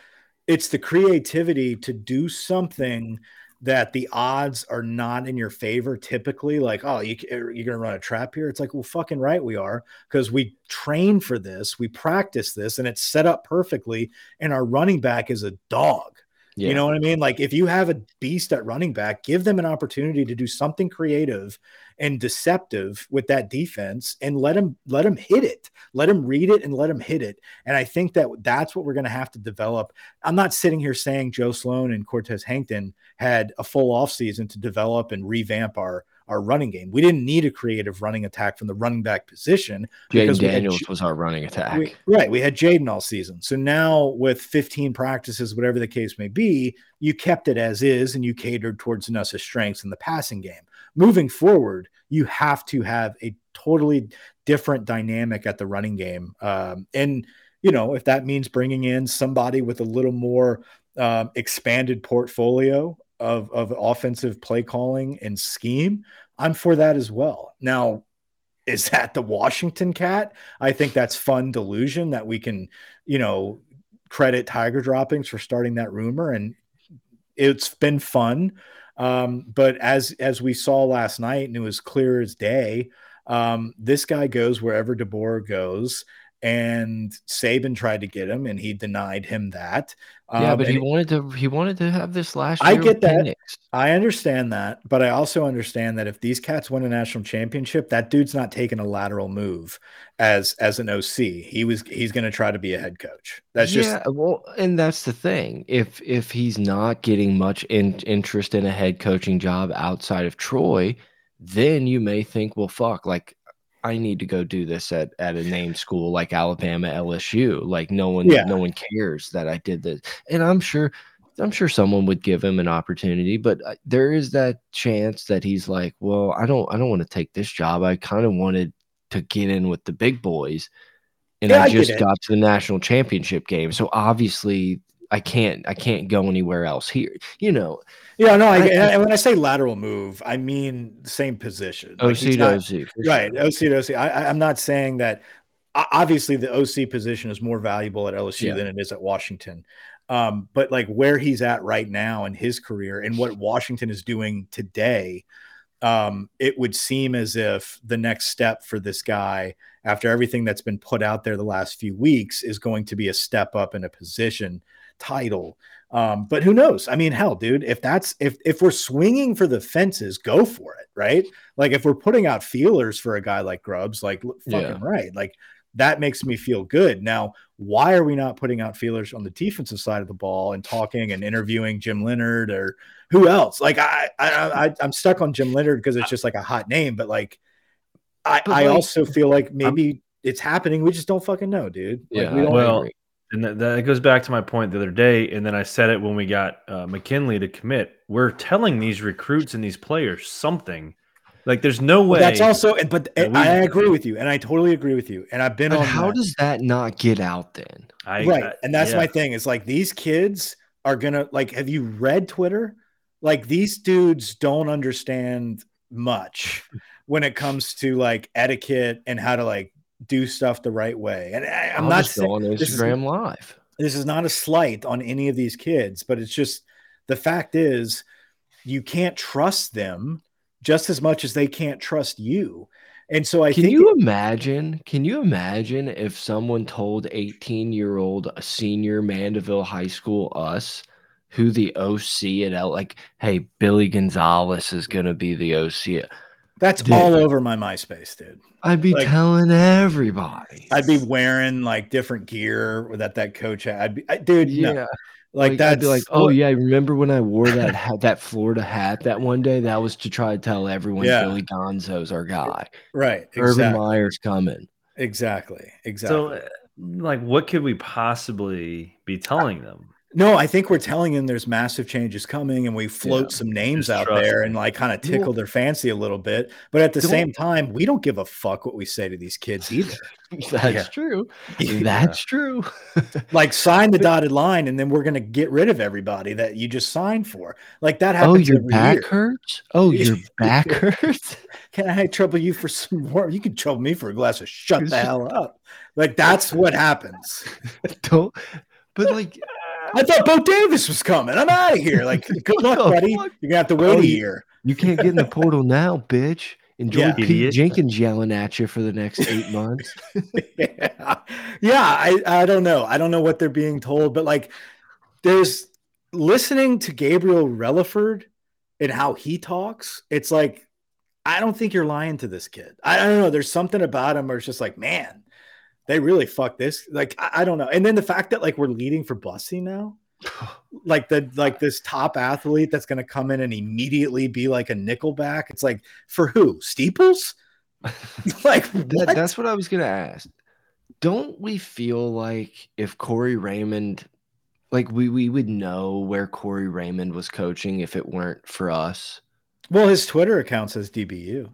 it's the creativity to do something that the odds are not in your favor typically like oh you, you're gonna run a trap here? It's like well fucking right we are because we train for this we practice this and it's set up perfectly and our running back is a dog yeah. You know what I mean? Like if you have a beast at running back, give them an opportunity to do something creative and deceptive with that defense and let him let him hit it. Let him read it and let him hit it. And I think that that's what we're going to have to develop. I'm not sitting here saying Joe Sloan and Cortez Hankton had a full offseason to develop and revamp our our running game. We didn't need a creative running attack from the running back position. Jayden Daniels had, was our running attack. We, right. We had Jaden all season. So now with 15 practices, whatever the case may be, you kept it as is and you catered towards Nuss's strengths in the passing game. Moving forward, you have to have a totally different dynamic at the running game. Um, and, you know, if that means bringing in somebody with a little more um, expanded portfolio of, of offensive play calling and scheme, I'm for that as well. Now, is that the Washington cat? I think that's fun delusion that we can, you know, credit TigerDroppings for starting that rumor. And it's been fun. Um, but as as we saw last night, and it was clear as day, um, this guy goes wherever DeBoer goes and Saban tried to get him, and he denied him that. Yeah, um, but he wanted to. He wanted to have this last. I get that. Penix. I understand that, but I also understand that if these cats win a national championship, that dude's not taking a lateral move as as an OC. He was. He's going to try to be a head coach. That's yeah, just well, and that's the thing. If if he's not getting much in, interest in a head coaching job outside of Troy, then you may think, well, fuck, like I need to go do this at at a name school like Alabama, LSU. Like no one, yeah. no one cares that I did this, and I'm sure, I'm sure someone would give him an opportunity. But uh, there is that chance that he's like, well, I don't, I don't want to take this job. I kind of wanted to get in with the big boys, and yeah, I just I got to the national championship game. So obviously, I can't I can't go anywhere else here. You know. Yeah, no. I, I, and when I say lateral move, I mean the same position. OC like to not, OC, right? Sure. OC to OC. I, I'm not saying that. Obviously, the OC position is more valuable at LSU yeah. than it is at Washington. Um, but like where he's at right now in his career and what Washington is doing today, um, it would seem as if the next step for this guy, after everything that's been put out there the last few weeks, is going to be a step up in a position title. Um, but who knows? I mean, hell, dude, if that's if if we're swinging for the fences, go for it, right? Like if we're putting out feelers for a guy like Grubbs, like fucking yeah. right, like that makes me feel good. Now, why are we not putting out feelers on the defensive side of the ball and talking and interviewing Jim Leonhard or who else? Like I, I, I am stuck on Jim Leonhard because it's just like a hot name, but like I, but I also feel like maybe I'm, it's happening. We just don't fucking know, dude. Like, yeah. We well, agree. And that, that, goes back to my point the other day, and then I said it when we got uh, McKinley to commit. We're telling these recruits and these players something like, there's no way. That's also, but we, I agree with you, and I totally agree with you. And I've been on. How that. does that not get out then? I, right, uh, and that's yeah. my thing. Is like these kids are gonna like. Have you read Twitter? Like these dudes don't understand much when it comes to like etiquette and how to like do stuff the right way. And I, am not saying on Instagram is, Live. This is not a slight on any of these kids, but it's just the fact is you can't trust them just as much as they can't trust you. And so I can you imagine? Can you imagine if someone told 18 year old senior Mandeville High School us who the OC at L like, hey, Billy Gonzalez is gonna be the OC. That's dude, all over my MySpace, dude. I'd be like, telling everybody. I'd be wearing like different gear that that coach had. I'd be, I, dude, yeah. No. Like, like that's like, oh yeah, I remember when I wore that hat, that Florida hat that one day? That was to try to tell everyone yeah. Billy Gonzo's our guy. Right. Exactly. Urban Meyer's coming. Exactly. Exactly. So, uh, like, what could we possibly be telling them? No, I think we're telling them there's massive changes coming, and we float yeah, some names out there and like kind of tickle their fancy a little bit. But at the same time, we don't give a fuck what we say to these kids either. <laughs> That's yeah. true. <laughs> That's true. like sign <laughs> the dotted line, and then we're gonna get rid of everybody that you just signed for. Like that oh, happens. Oh, your back year. hurts. Oh, your back hurts. Can I trouble you for some more? You can trouble me for a glass of shut the hell up. Like that's what happens. don't. But like I thought Bo Davis was coming. I'm out of here. Like, <laughs> good luck, buddy. You're gonna have to wait oh, a year. You can't get in the portal now, bitch. Enjoy yeah, Pete idiot. Jenkins yelling at you for the next eight months. <laughs> yeah, yeah. I I don't know. I don't know what they're being told, but like, there's listening to Gabriel Relaford and how he talks. It's like I don't think you're lying to this kid. I, I don't know. There's something about him where it's just like, man, they really fucked this. Like, I, I, don't know. And then the fact that like we're leading for busing now, <sighs> like the like this top athlete that's gonna come in and immediately be like a nickelback. It's like for who? Steeples? <laughs> like that, that's what I was gonna ask. Don't we feel like if Corey Raymond like we we would know where Corey Raymond was coaching if it weren't for us? Well, his Twitter account says DBU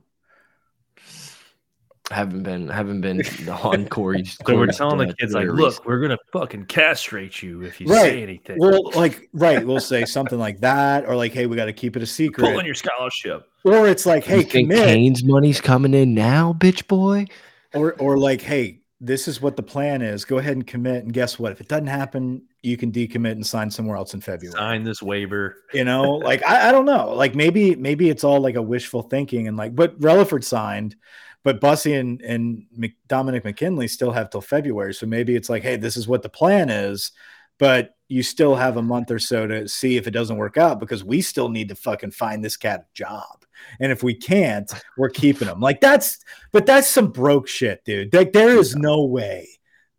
haven't been haven't been on Corey's. so we're telling the kids like, look, we're gonna fucking castrate you if you right. say anything. Well, like, right, we'll say something like that, or like, hey, we got to keep it a secret. Pull on your scholarship. Or it's like, hey, you commit. Kane's money's coming in now, bitch boy. Or or like, hey, this is what the plan is. Go ahead and commit, and guess what? If it doesn't happen, you can decommit and sign somewhere else in February. Sign this waiver. You know, <laughs> like I, I don't know. Like maybe maybe it's all like a wishful thinking, and like, but Relaford signed but Bussy and, and Dominick McKinley still have till February. So maybe it's like, hey, this is what the plan is, but you still have a month or so to see if it doesn't work out because we still need to fucking find this cat a job. And if we can't, we're keeping him. Like that's, but that's some broke shit, dude. Like there is no way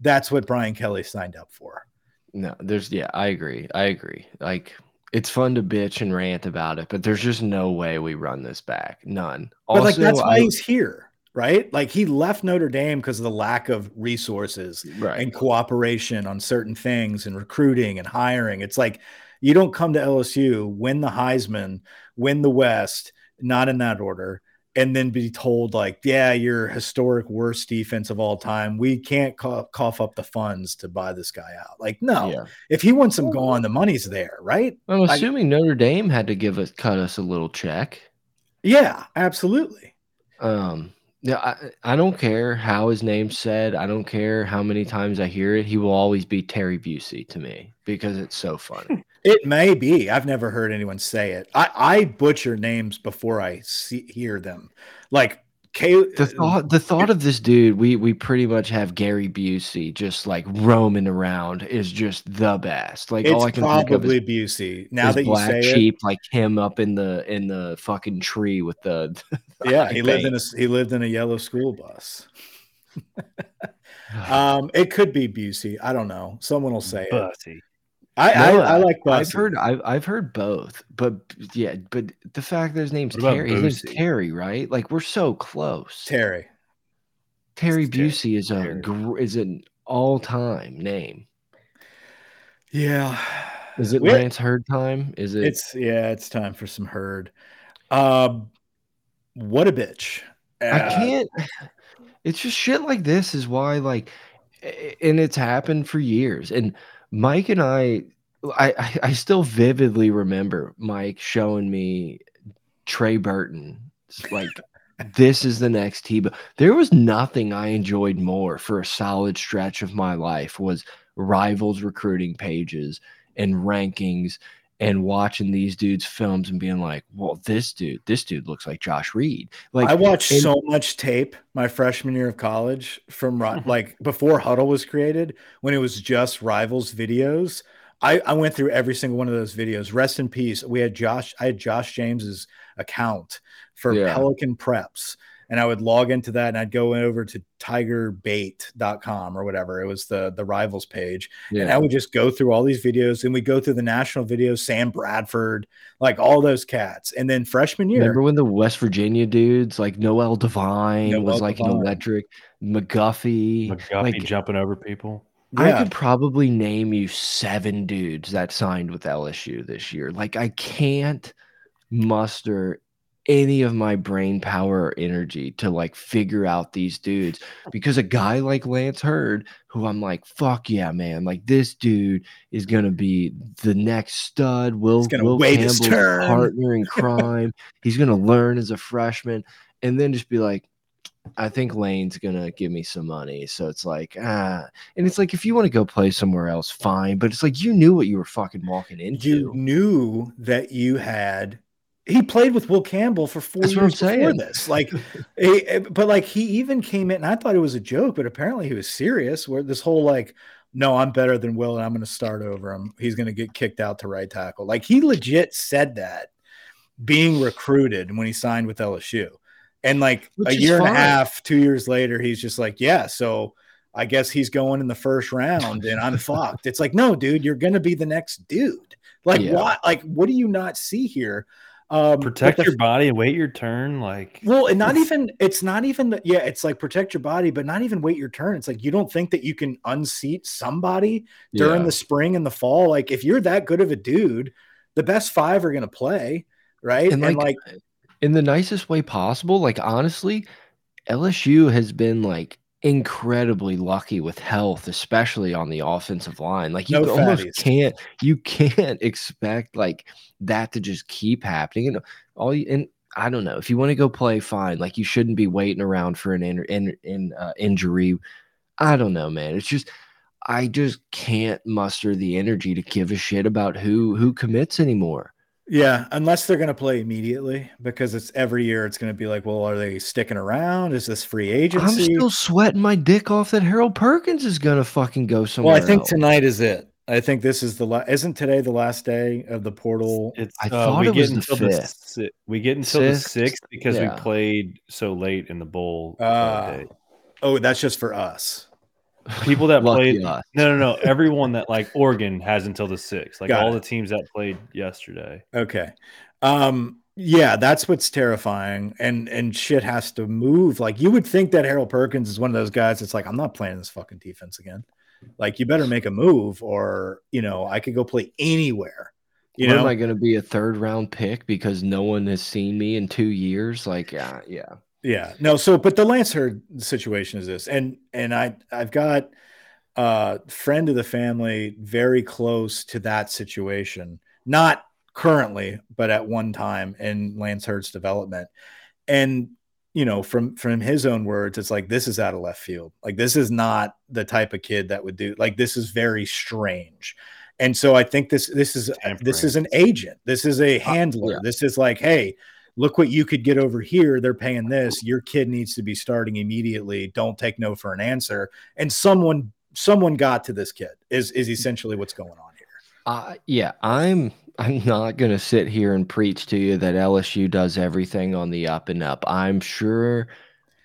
that's what Brian Kelly signed up for. No, there's, yeah, I agree. I agree. Like, it's fun to bitch and rant about it, but there's just no way we run this back. None. Also, but like that's why I, he's here right? Like he left Notre Dame because of the lack of resources right. and cooperation on certain things and recruiting and hiring. It's like you don't come to LSU, win the Heisman, win the West, not in that order, and then be told like, yeah, you're historic worst defense of all time. We can't cough, cough up the funds to buy this guy out. Like, no, Yeah. if he wants him gone, the money's there, right? I'm I- assuming Notre Dame had to give us cut us a little check. Yeah, absolutely. Um, yeah, I, I don't care how his name's said. I don't care how many times I hear it. He will always be Terry Busey to me because it's so funny. <laughs> It may be. I've never heard anyone say it. I, I butcher names before I see hear them. Like K the uh, thought, the thought of this dude, we we pretty much have Gary Busey just like roaming around is just the best. Like all I can think of is, probably Busey. Now is that you black say sheep, like him up in the in the fucking tree with the. It, yeah, he I lived in a he lived in a yellow school bus. <laughs> <sighs> Um, it could be Busey. I don't know. Someone will say it. Bussy. I, No, I, I like I've heard I've I've heard both, but yeah, but the fact that his name's What about Terry, his name's Terry, right? Like we're so close. Terry. Terry It's Terry. Busey is a Terry. is an all time name. Yeah. Is it We- Lance Heard time? Is it? It's yeah, it's time for some herd. Um, what a bitch. I can't. <sighs> It's just shit like this is why like, and it's happened for years. And Mike and I, I I- I still vividly remember Mike showing me Trey Burton. It's like <laughs> this is the next Tebow. There was nothing I enjoyed more for a solid stretch of my life was rivals recruiting pages and rankings and watching these dudes films and being like, well, this dude, this dude looks like Josh Reed. Like I watched and- so much tape my freshman year of college from ri- mm-hmm. like before Huddle was created, when it was just rivals videos. I, I went through every single one of those videos. Rest in peace. We had Josh, I had Josh James's account for Yeah. Pelican Preps. And I would log into that and I'd go over to tigerbait.com or whatever. It was the the rivals page. And I would just go through all these videos and we go through the national videos, Sam Bradford, like all those cats. And then freshman year, Remember when the West Virginia dudes like Noel Devine Noel was like an electric McGuffey? McGuffey like jumping over people. I could probably name you seven dudes that signed with LSU this year. Like I can't muster any of my brain power or energy to like figure out these dudes because a guy like Lance Heard, who I'm like, fuck yeah, man, like this dude is gonna be the next stud. Will He's gonna Will wait his Campbell's turn. partner in <laughs> crime. He's gonna learn as a freshman, and then just be like, I think Lane's gonna give me some money. So it's like, ah, and it's like if you want to go play somewhere else, fine. But it's like you knew what you were fucking walking into. you knew that you had he played with Will Campbell for four That's years before saying. this. Like, he- but like he even came in, and I thought it was a joke, but apparently he was serious. Where this whole like, no, I'm better than Will, and I'm going to start over him. He's going to get kicked out to right tackle. Like he legit said that being recruited when he signed with LSU, and like Which a year and a half, two years later, he's just like, yeah, so. I guess he's going in the first round and I'm fucked. It's like, no, dude, you're gonna be the next dude. Like Yeah. what? Like what do you not see here? Um, Protect the- your body and wait your turn. Like well, and not even it's not even the, yeah, it's like protect your body, but not even wait your turn. It's like you don't think that you can unseat somebody during Yeah. the spring and the fall. Like if you're that good of a dude, the best five are gonna play, right? and like, in the nicest way possible. Like honestly, LSU has been like incredibly lucky with health, especially on the offensive line. Like you No almost can't you can't <laughs> expect like that to just keep happening. And all you and I don't know if you want to go play, fine. Like you shouldn't be waiting around for an in, in, in uh, injury. I don't know, man. It's just I just can't muster the energy to give a shit about who who commits anymore. Yeah, unless they're gonna play immediately because it's every year it's gonna be like, well, are they sticking around? Is this free agency? I'm still sweating my dick off that Harold Perkins is gonna fucking go somewhere. well, I think else. tonight is it. I think this is the la- isn't today the last day of the portal. it's I uh, thought we it get was the until the fifth. si- we get until the Sixth? sixth because Yeah. we played so late in the bowl. uh, Ah. Oh, that's just for us. <laughs> People that played us. no no no everyone that like Oregon has until the sixth. Like Got all it. the teams that played yesterday. Okay. Um yeah, that's what's terrifying and and shit has to move. Like you would think that Harold Perkins is one of those guys that's like I'm not playing this fucking defense again. Like you better make a move or, you know, I could go play anywhere. You what know, am I going to be a third round pick because no one has seen me in two years? Like, yeah, yeah, yeah, no. So, but the Lance Heard situation is this, and and I I've got a friend of the family very close to that situation, not currently, but at one time in Lance Heard's development, and you know, from from his own words, it's like this is out of left field. Like this is not the type of kid that would do. Like this is very strange. And so I think this this is this is an agent. This is a handler. Uh, yeah. This is like, hey, look what you could get over here. They're paying this. Your kid needs to be starting immediately. Don't take no for an answer. And someone someone got to this kid is is essentially what's going on here. Uh, yeah, I'm I'm not going to sit here and preach to you that LSU does everything on the up and up. I'm sure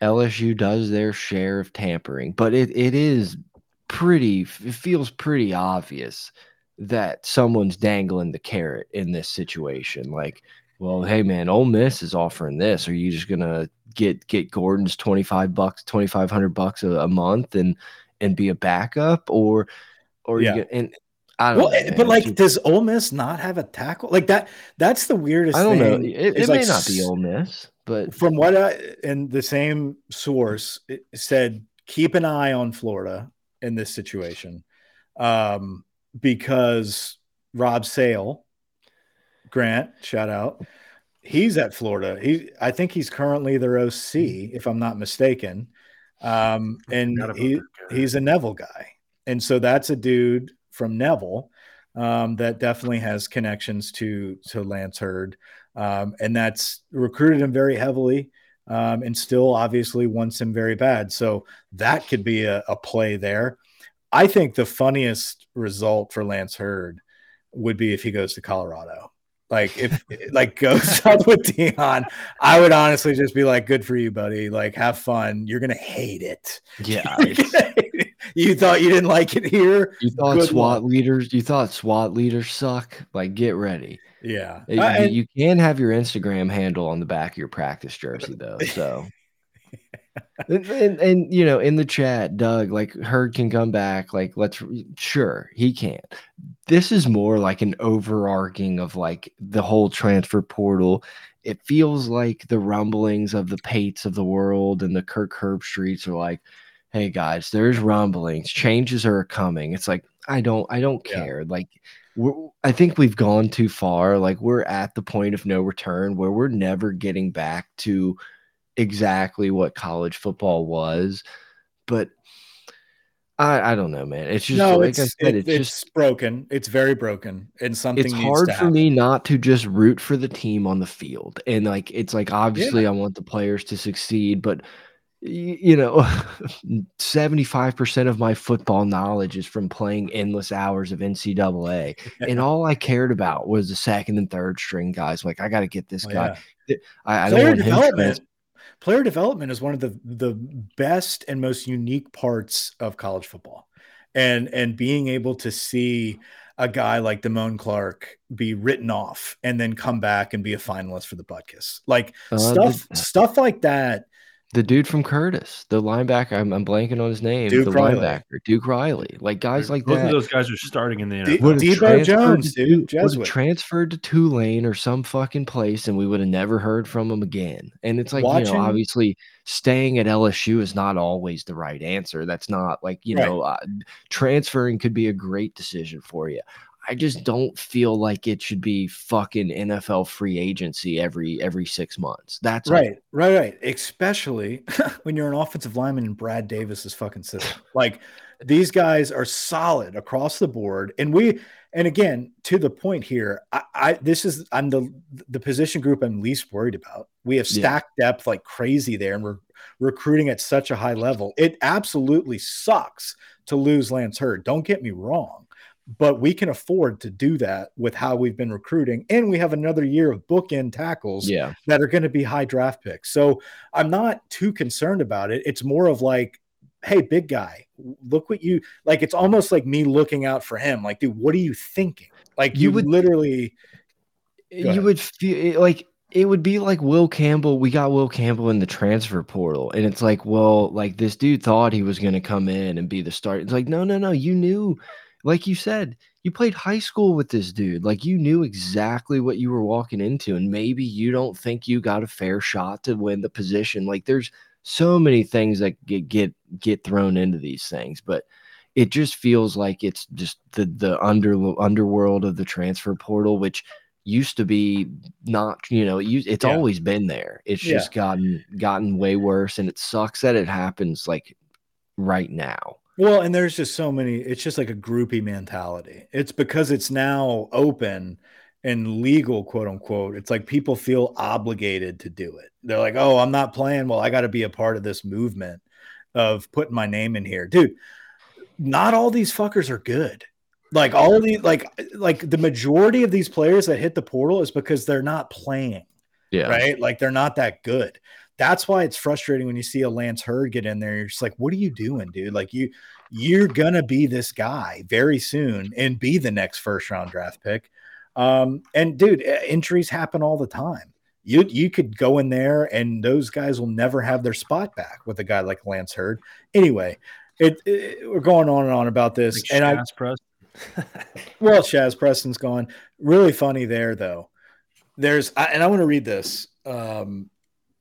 LSU does their share of tampering, but it, it is pretty, it feels pretty obvious that someone's dangling the carrot in this situation. Like, well, hey man, Ole Miss is offering this. Are you just gonna get get Gordon's twenty five bucks, twenty five hundred bucks a, a, month and and be a backup, or or yeah. you and I don't well, know, but like, does Ole Miss not have a tackle like that? That's the weirdest. Thing. I don't know. It, it like, may not be Ole Miss, but from what I and the same source said, keep an eye on Florida in this situation, um, because Rob Sale, Grant, shout out, he's at Florida. He, I think he's currently their OC, if I'm not mistaken, um, and he he's a Neville guy, and so that's a dude from Neville um, that definitely has connections to to Lance Heard, um, and that's recruited him very heavily, um, and still obviously wants him very bad. So that could be a, a play there. I think the funniest result for Lance Heard would be if he goes to Colorado. Like if <laughs> like goes <laughs> up with Deion, I would honestly just be like, "Good for you, buddy. Like have fun. You're gonna hate it." <laughs> Yeah. you thought you didn't like it here. You thought Good SWAT luck. leaders. You thought SWAT leaders suck. Like get ready. Yeah. You, uh, you can have your Instagram handle on the back of your practice jersey though. So. And, and, and, you know in the chat doug like Heard can come back like let's sure he can. This is more like an overarching of like the whole transfer portal. It feels like the rumblings of the pates of the world and the Kirk Herbstreits are like hey guys there's rumblings. Changes are coming. It's like i don't i don't care. Yeah. like I think we've gone too far. Like we're at the point of no return where we're never getting back to exactly what college football was, but I, I don't know, man. It's just no, like it's, I said, it, it's, it's just broken. It's very broken, and something. It's hard for me not to just root for the team on the field, and like it's like obviously yeah. I want the players to succeed, but you know, <laughs> 75% of my football knowledge is from playing endless hours of NCAA. and <laughs> all I cared about was the second and third string guys. Like, I got to get this oh, guy. Yeah. I, I don't want development player development is one of the the best and most unique parts of college football and and being able to see a guy like Damone Clark be written off and then come back and be a finalist for the Butkus. Like uh, stuff stuff like that the dude from Curtis, the linebacker, I'm, I'm blanking on his name. Duke the Riley. linebacker, Duke Riley, like guys like Both that. of those guys are starting in the NFL. D- Debo Jones, dude, Jesuit. transferred to Tulane or some fucking place, and we would have never heard from him again. And it's like Watching, you know, obviously, staying at LSU is not always the right answer. That's not like you right. know, uh, transferring could be a great decision for you. I just don't feel like it should be fucking NFL free agency every every six months. That's right, all. right, right. Especially <laughs> when you're an offensive lineman in Brad Davis's fucking system. <sighs> like these guys are solid across the board, and we and again to the point here, I, I this is I'm the the position group I'm least worried about. We have stacked yeah. depth like crazy there, and we're recruiting at such a high level. It absolutely sucks to lose Lance Heard. Don't get me wrong but we can afford to do that with how we've been recruiting and we have another year of bookend tackles yeah. that are going to be high draft picks so i'm not too concerned about it it's more of like hey big guy look what you like it's almost like me looking out for him like dude what are you thinking like you, you would literally you would feel eh, like it would be like Will Campbell. We got Will Campbell in the transfer portal, and it's like, well, like this dude thought he was going to come in and be the start. It's like, no, no, no. You knew like you said, you played high school with this dude. Like you knew exactly what you were walking into, and maybe you don't think you got a fair shot to win the position. Like there's so many things that get get get thrown into these things, but it just feels like it's just the the under underworld of the transfer portal, which used to be not you know it, it's yeah. always been there it's yeah. just gotten gotten way worse and it sucks that it happens like right now well and there's just so many it's just like a groupie mentality it's because it's now open and legal quote unquote it's like people feel obligated to do it they're like oh i'm not playing well i got to be a part of this movement of putting my name in here dude not all these fuckers are good like all of these, like like the majority of these players that hit the portal is because they're not playing. Yeah. Right. Like they're not that good. That's why it's frustrating when you see a Lance Heard get in there. You're just like, what are you doing, dude? Like you, you're gonna be this guy very soon and be the next first round draft pick. Um, and dude, injuries happen all the time. You you could go in there and those guys will never have their spot back with a guy like Lance Heard. Anyway, it, it we're going on and on about this, like and I press <laughs> well, Shazz Preston's gone. Really funny there, though. There's, and I want to read this. Um,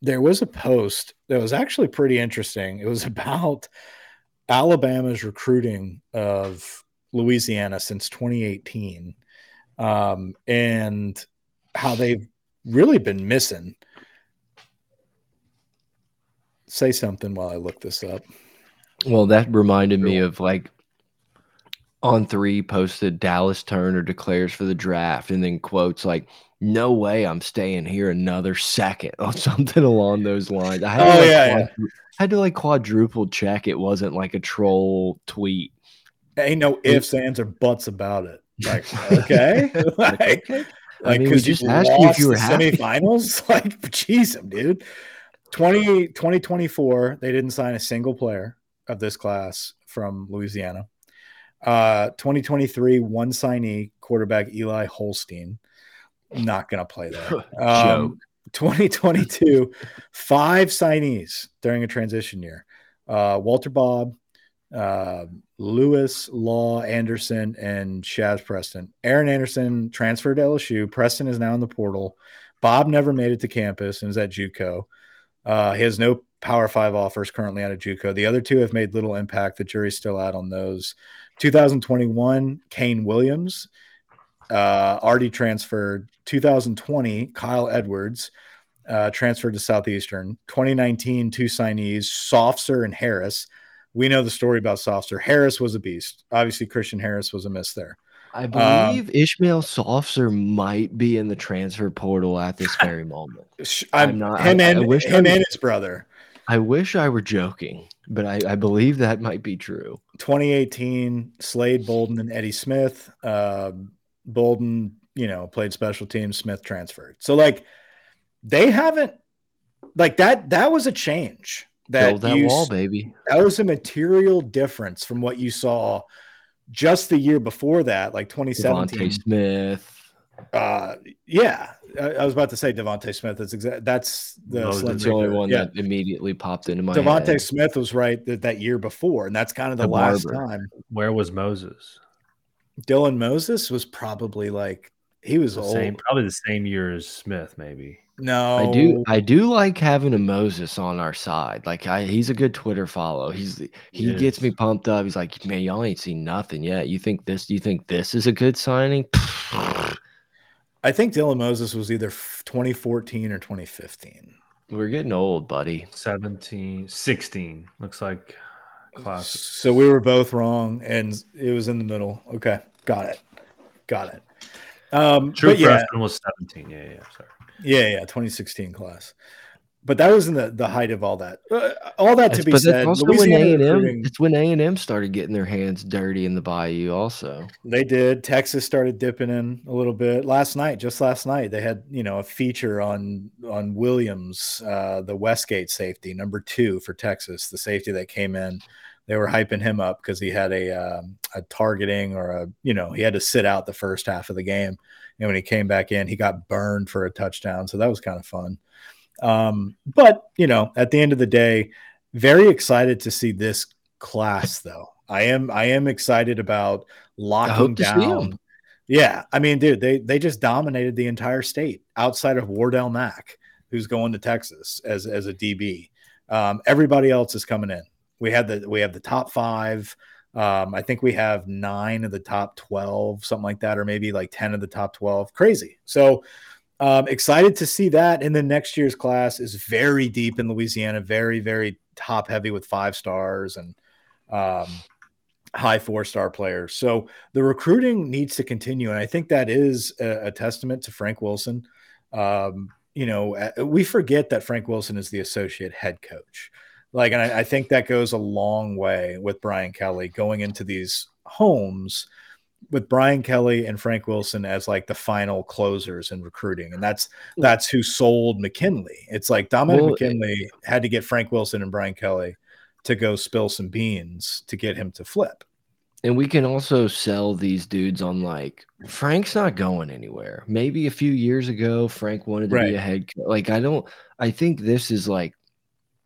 there was a post that was actually pretty interesting. It was <laughs> about Alabama's recruiting of Louisiana since 2018 um, and how they've really been missing. Say something while I look this up. Well, that reminded me of like on three posted Dallas Turner declares for the draft and then quotes like no way I'm staying here another second <laughs> or something along those lines. I had, oh, like, yeah, yeah. I had to like quadruple check it wasn't like a troll tweet. Ain't no ifs, ands, or buts about it. Like, <laughs> okay. <laughs> like, okay. I mean, we just asked you if you were happy. semifinals. like, jeez, dude. 20, 2024, they didn't sign a single player of this class from Louisiana. Uh, 2023, one signee, quarterback Eli Holstein. Not going to play there. <laughs> Um, 2022, five signees during a transition year. Uh, Walter Bob, uh, Lewis, Law, Anderson, and Shazz Preston. Aaron Anderson transferred to LSU. Preston is now in the portal. Bob never made it to campus and is at JUCO. Uh, he has no Power Five offers currently out of JUCO. The other two have made little impact. The jury's still out on those. 2021, Kaine Williams uh, already transferred. 2020, Kyle Edwards uh, transferred to Southeastern. 2019, two signees, Sopsher and Harris. We know the story about Sopsher. Harris was a beast. Obviously, Christian Harris was a miss there. I believe um, Ishmael Sopsher might be in the transfer portal at this <laughs> very moment. I'm, I'm not. Him, I, and, I wish him and his brother. I wish I were joking, but I, I, believe that might be true. 2018, Slade Bolden and Eddie Smith. Uh, Bolden, you know, played special teams. Smith transferred. So like, they haven't like that. That was a change. That Build that you, wall, baby. That was a material difference from what you saw just the year before that, like 2017. DeVonta Smith. Uh, yeah, I, I was about to say DeVonta Smith. That's exact. That's the, no, that's the only one yeah. that immediately popped into my. DeVonta Smith was right that, that year before, and that's kind of the, the last barber. time. Where was Moses? Dylan Moses was probably like he was the old. Same, probably the same year as Smith, maybe. No, I do. I do like having a Moses on our side. Like, I, he's a good Twitter follow. He's he, he gets me pumped up. He's like, man, y'all ain't seen nothing yet. You think this? Do you think this is a good signing? <laughs> I think Dylan Moses was either 2014 or 2015. We're getting old, buddy. 17, 16. Looks like class. So we were both wrong, and it was in the middle. Okay, got it, got it. Um, True freshman yeah. was 17. Yeah, yeah, sorry. Yeah, yeah, 2016 class but that was in the, the height of all that. Uh, all that to be but said, also when A&M, it's when A and M started getting their hands dirty in the Bayou. Also, they did. Texas started dipping in a little bit last night. Just last night, they had you know a feature on on Williams, uh, the Westgate safety, number two for Texas, the safety that came in. They were hyping him up because he had a um, a targeting or a you know he had to sit out the first half of the game, and when he came back in, he got burned for a touchdown. So that was kind of fun. Um, but you know, at the end of the day, very excited to see this class though. I am I am excited about locking down. Yeah, I mean, dude, they they just dominated the entire state outside of Wardell Mack, who's going to Texas as as a DB. Um, everybody else is coming in. We had the we have the top five. Um, I think we have nine of the top 12, something like that, or maybe like 10 of the top 12. Crazy. So um, excited to see that. And then next year's class is very deep in Louisiana, very, very top heavy with five stars and um, high four star players. So the recruiting needs to continue. And I think that is a, a testament to Frank Wilson. Um, you know, we forget that Frank Wilson is the associate head coach. Like, and I, I, think that goes a long way with Brian Kelly going into these homes with Brian Kelly and Frank Wilson as like the final closers in recruiting. And that's hmm. that's who sold McKinley. It's like Dominic well, McKinley had to get Frank Wilson and Brian Kelly to go spill some beans to get him to flip. And we can also sell these dudes on like Frank's not going anywhere. Maybe a few years ago, Frank wanted to right. be a head. Coach. Like I don't. I think this is like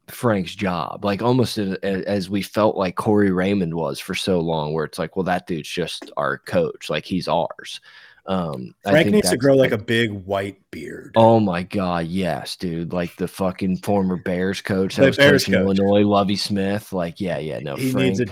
Frank's job, like almost as we felt like Corey Raymond was for so long, where it's like, well, that dude's just our coach, like he's ours. Um, Frank needs to grow like, like, a big white beard. Oh my god, yes, dude! Like the fucking former Bears coach that the was Bears coaching coach. Illinois, Lovie Smith. Like, yeah, yeah, no, he Frank, needs a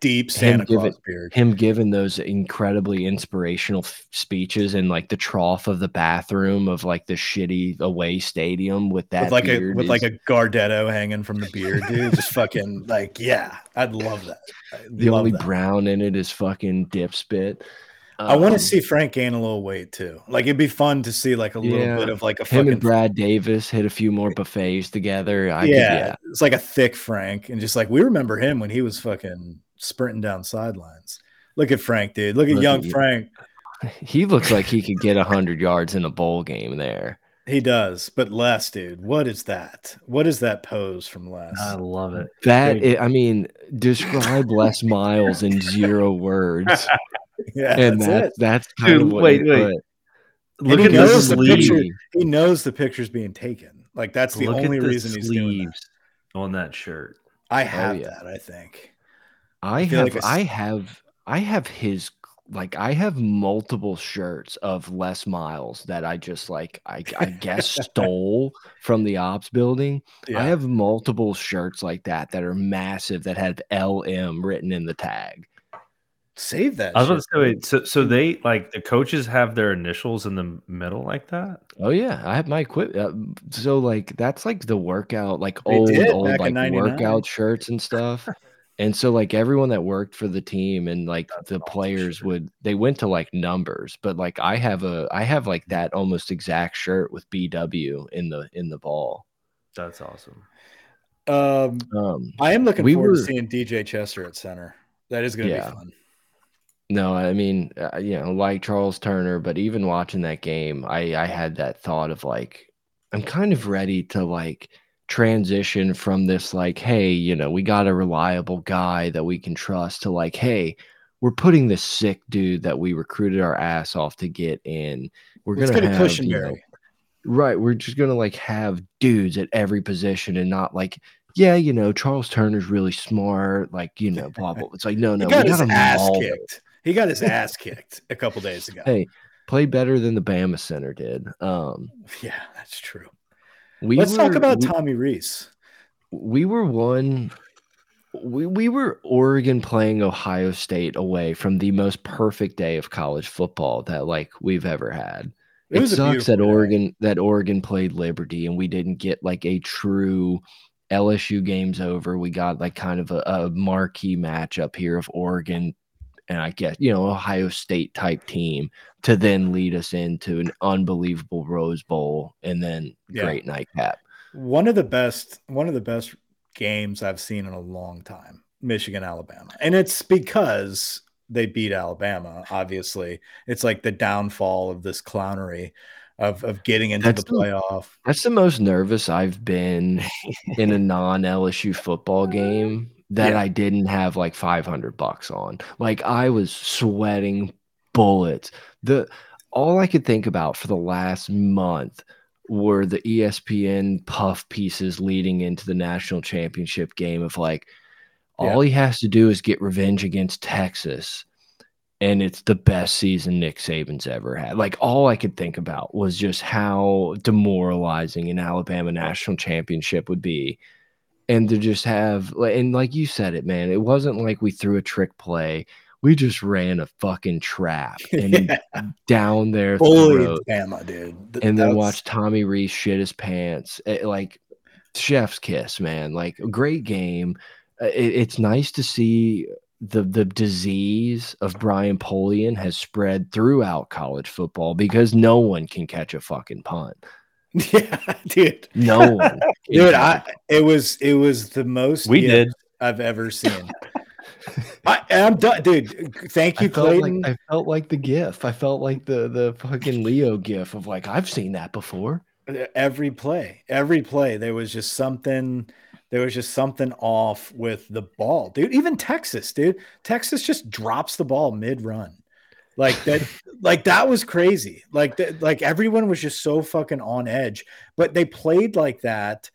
deep Santa Claus giving, beard. Him giving those incredibly inspirational speeches in like the trough of the bathroom of like the shitty away stadium with that with like a with is, like a Gardetto hanging from the beard, dude. Just fucking <laughs> like yeah, I'd love that. I'd the love only that. brown in it is fucking dip spit. I want to um, see Frank gain a little weight too. Like it'd be fun to see like a little yeah. bit of like a him and Brad Davis hit a few more buffets together. I yeah, could, yeah, it's like a thick Frank, and just like we remember him when he was fucking sprinting down sidelines. Look at Frank, dude. Look at Look young at Frank. <laughs> He looks like he could get 100 yards in a bowl game there. He does, but Les, dude, what is that? What is that pose from Les? I love it. That is, I mean, describe Les Miles in zero words. <laughs> yeah, and that's, that's kind dude, of what wait, wait. Look at the picture. He knows the picture's being taken. Like that's the Look only the reason he's doing that. on that shirt. I oh, have oh, yeah. that. I think. I, I have like I have I have his like I have multiple shirts of Les Miles that I just like I, I guess <laughs> stole from the ops building. Yeah. I have multiple shirts like that that are massive that have LM written in the tag. Save that. I was about to say, wait, so so they like the coaches have their initials in the middle like that? Oh yeah, I have my equip. Uh, so like that's like the workout, like they old old like workout shirts and stuff. And so like everyone that worked for the team and like That's the players would they went to like numbers, but like I have a I have like that almost exact shirt with BW in the in the ball. That's awesome. Um, um I am looking we forward were, to seeing DJ Chester at center. That is going to yeah. be fun. No, I mean, uh, you know, like Charles Turner, but even watching that game, I I had that thought of like I'm kind of ready to like transition from this like hey you know we got a reliable guy that we can trust to like hey we're putting this sick dude that we recruited our ass off to get in. We're gonna have you know, right we're just gonna like have dudes at every position and not like yeah you know charles turner's really smart like you know blah blah it's like no no he got his ass kicked. He got his ass kicked a couple days ago. Hey play better than the bama center did um <laughs> yeah that's true we Let's were, talk about we, Tommy Rees. We were one. We, we were Oregon playing Ohio State away from the most perfect day of college football that like we've ever had. It, it sucks that Oregon day. that Oregon played Liberty and we didn't get like a true LSU games over. We got like kind of a, a marquee matchup here of Oregon and I guess you know Ohio State type team to then lead us into an unbelievable Rose Bowl and then yeah. great nightcap. One of the best, one of the best games I've seen in a long time, Michigan Alabama, and it's because they beat Alabama. Obviously, it's like the downfall of this clownery of of getting into that's the playoff. The, that's the most nervous I've been <laughs> in a non LSU football <laughs> game that yeah. I didn't have like 500 bucks on. Like I was sweating bullets. The all I could think about for the last month were the ESPN puff pieces leading into the national championship game of like all yeah. he has to do is get revenge against Texas and it's the best season Nick Saban's ever had. Like all I could think about was just how demoralizing an Alabama national championship would be. And to just have and like you said it, man, it wasn't like we threw a trick play. We just ran a fucking trap <laughs> and yeah. down there Bama, dude. Th and then watch Tommy Rees shit his pants. It, like chef's kiss, man. Like a great game. Uh, it, it's nice to see the the disease of Brian Polian has spread throughout college football because no one can catch a fucking punt. <laughs> Yeah, dude. No <laughs> dude, I it was it was the most we did I've ever seen. I, am done, dude. Thank you, I Clayton. Like, I felt like the GIF. I felt like the the fucking Leo GIF of like I've seen that before. Every play, every play, there was just something there was just something off with the ball, dude. Even Texas, dude. Texas just drops the ball mid run. Like that, like that was crazy. Like that, like everyone was just so fucking on edge. But they played like that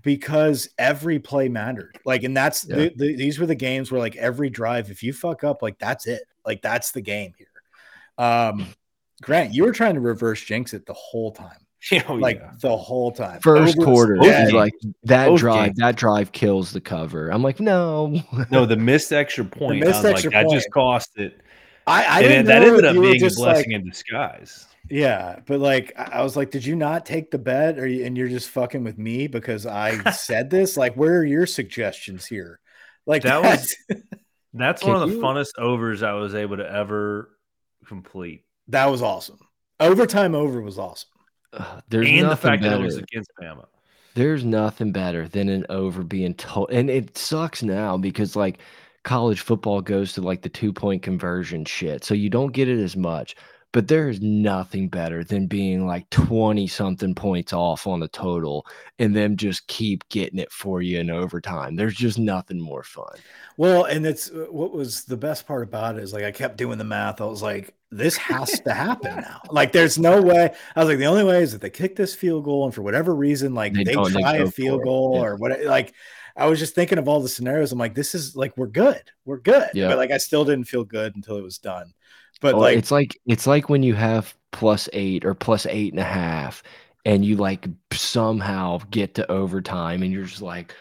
because every play mattered. Like, and that's yeah. the, the, these were the games where like every drive, if you fuck up, like that's it. Like that's the game here. Um, Grant, you were trying to reverse jinx it the whole time. <laughs> Oh, like yeah. the whole time. First Over quarter, yeah. like that Both drive. Games. That drive kills the cover. I'm like, no, no. The missed extra point. Missed extra like, point. That just cost it. I, I didn't. that ended up being a blessing like, in disguise. Yeah, but like I was like, did you not take the bet, or you, and you're just fucking with me because I <laughs> said this? Like, where are your suggestions here? Like that, that was. That's one of the you, funnest overs I was able to ever complete. That was awesome. Overtime over was awesome. Uh, there's and the fact better. that it was against Bama. There's nothing better than an over being told, and it sucks now because like college football goes to like the two point conversion shit, so you don't get it as much. But there is nothing better than being like 20 something points off on the total and them just keep getting it for you in overtime. There's just nothing more fun. Well, and it's uh, what was the best part about it is like I kept doing the math. I was like, this has to happen <laughs> now. Like, there's no way. I was like, the only way is that they kick this field goal, and for whatever reason, like they, they try a field goal yeah. or what. Like, I was just thinking of all the scenarios. I'm like, this is like we're good, we're good. Yeah. But like, I still didn't feel good until it was done. But well, like, it's like it's like when you have plus eight or plus eight and a half, and you like somehow get to overtime, and you're just like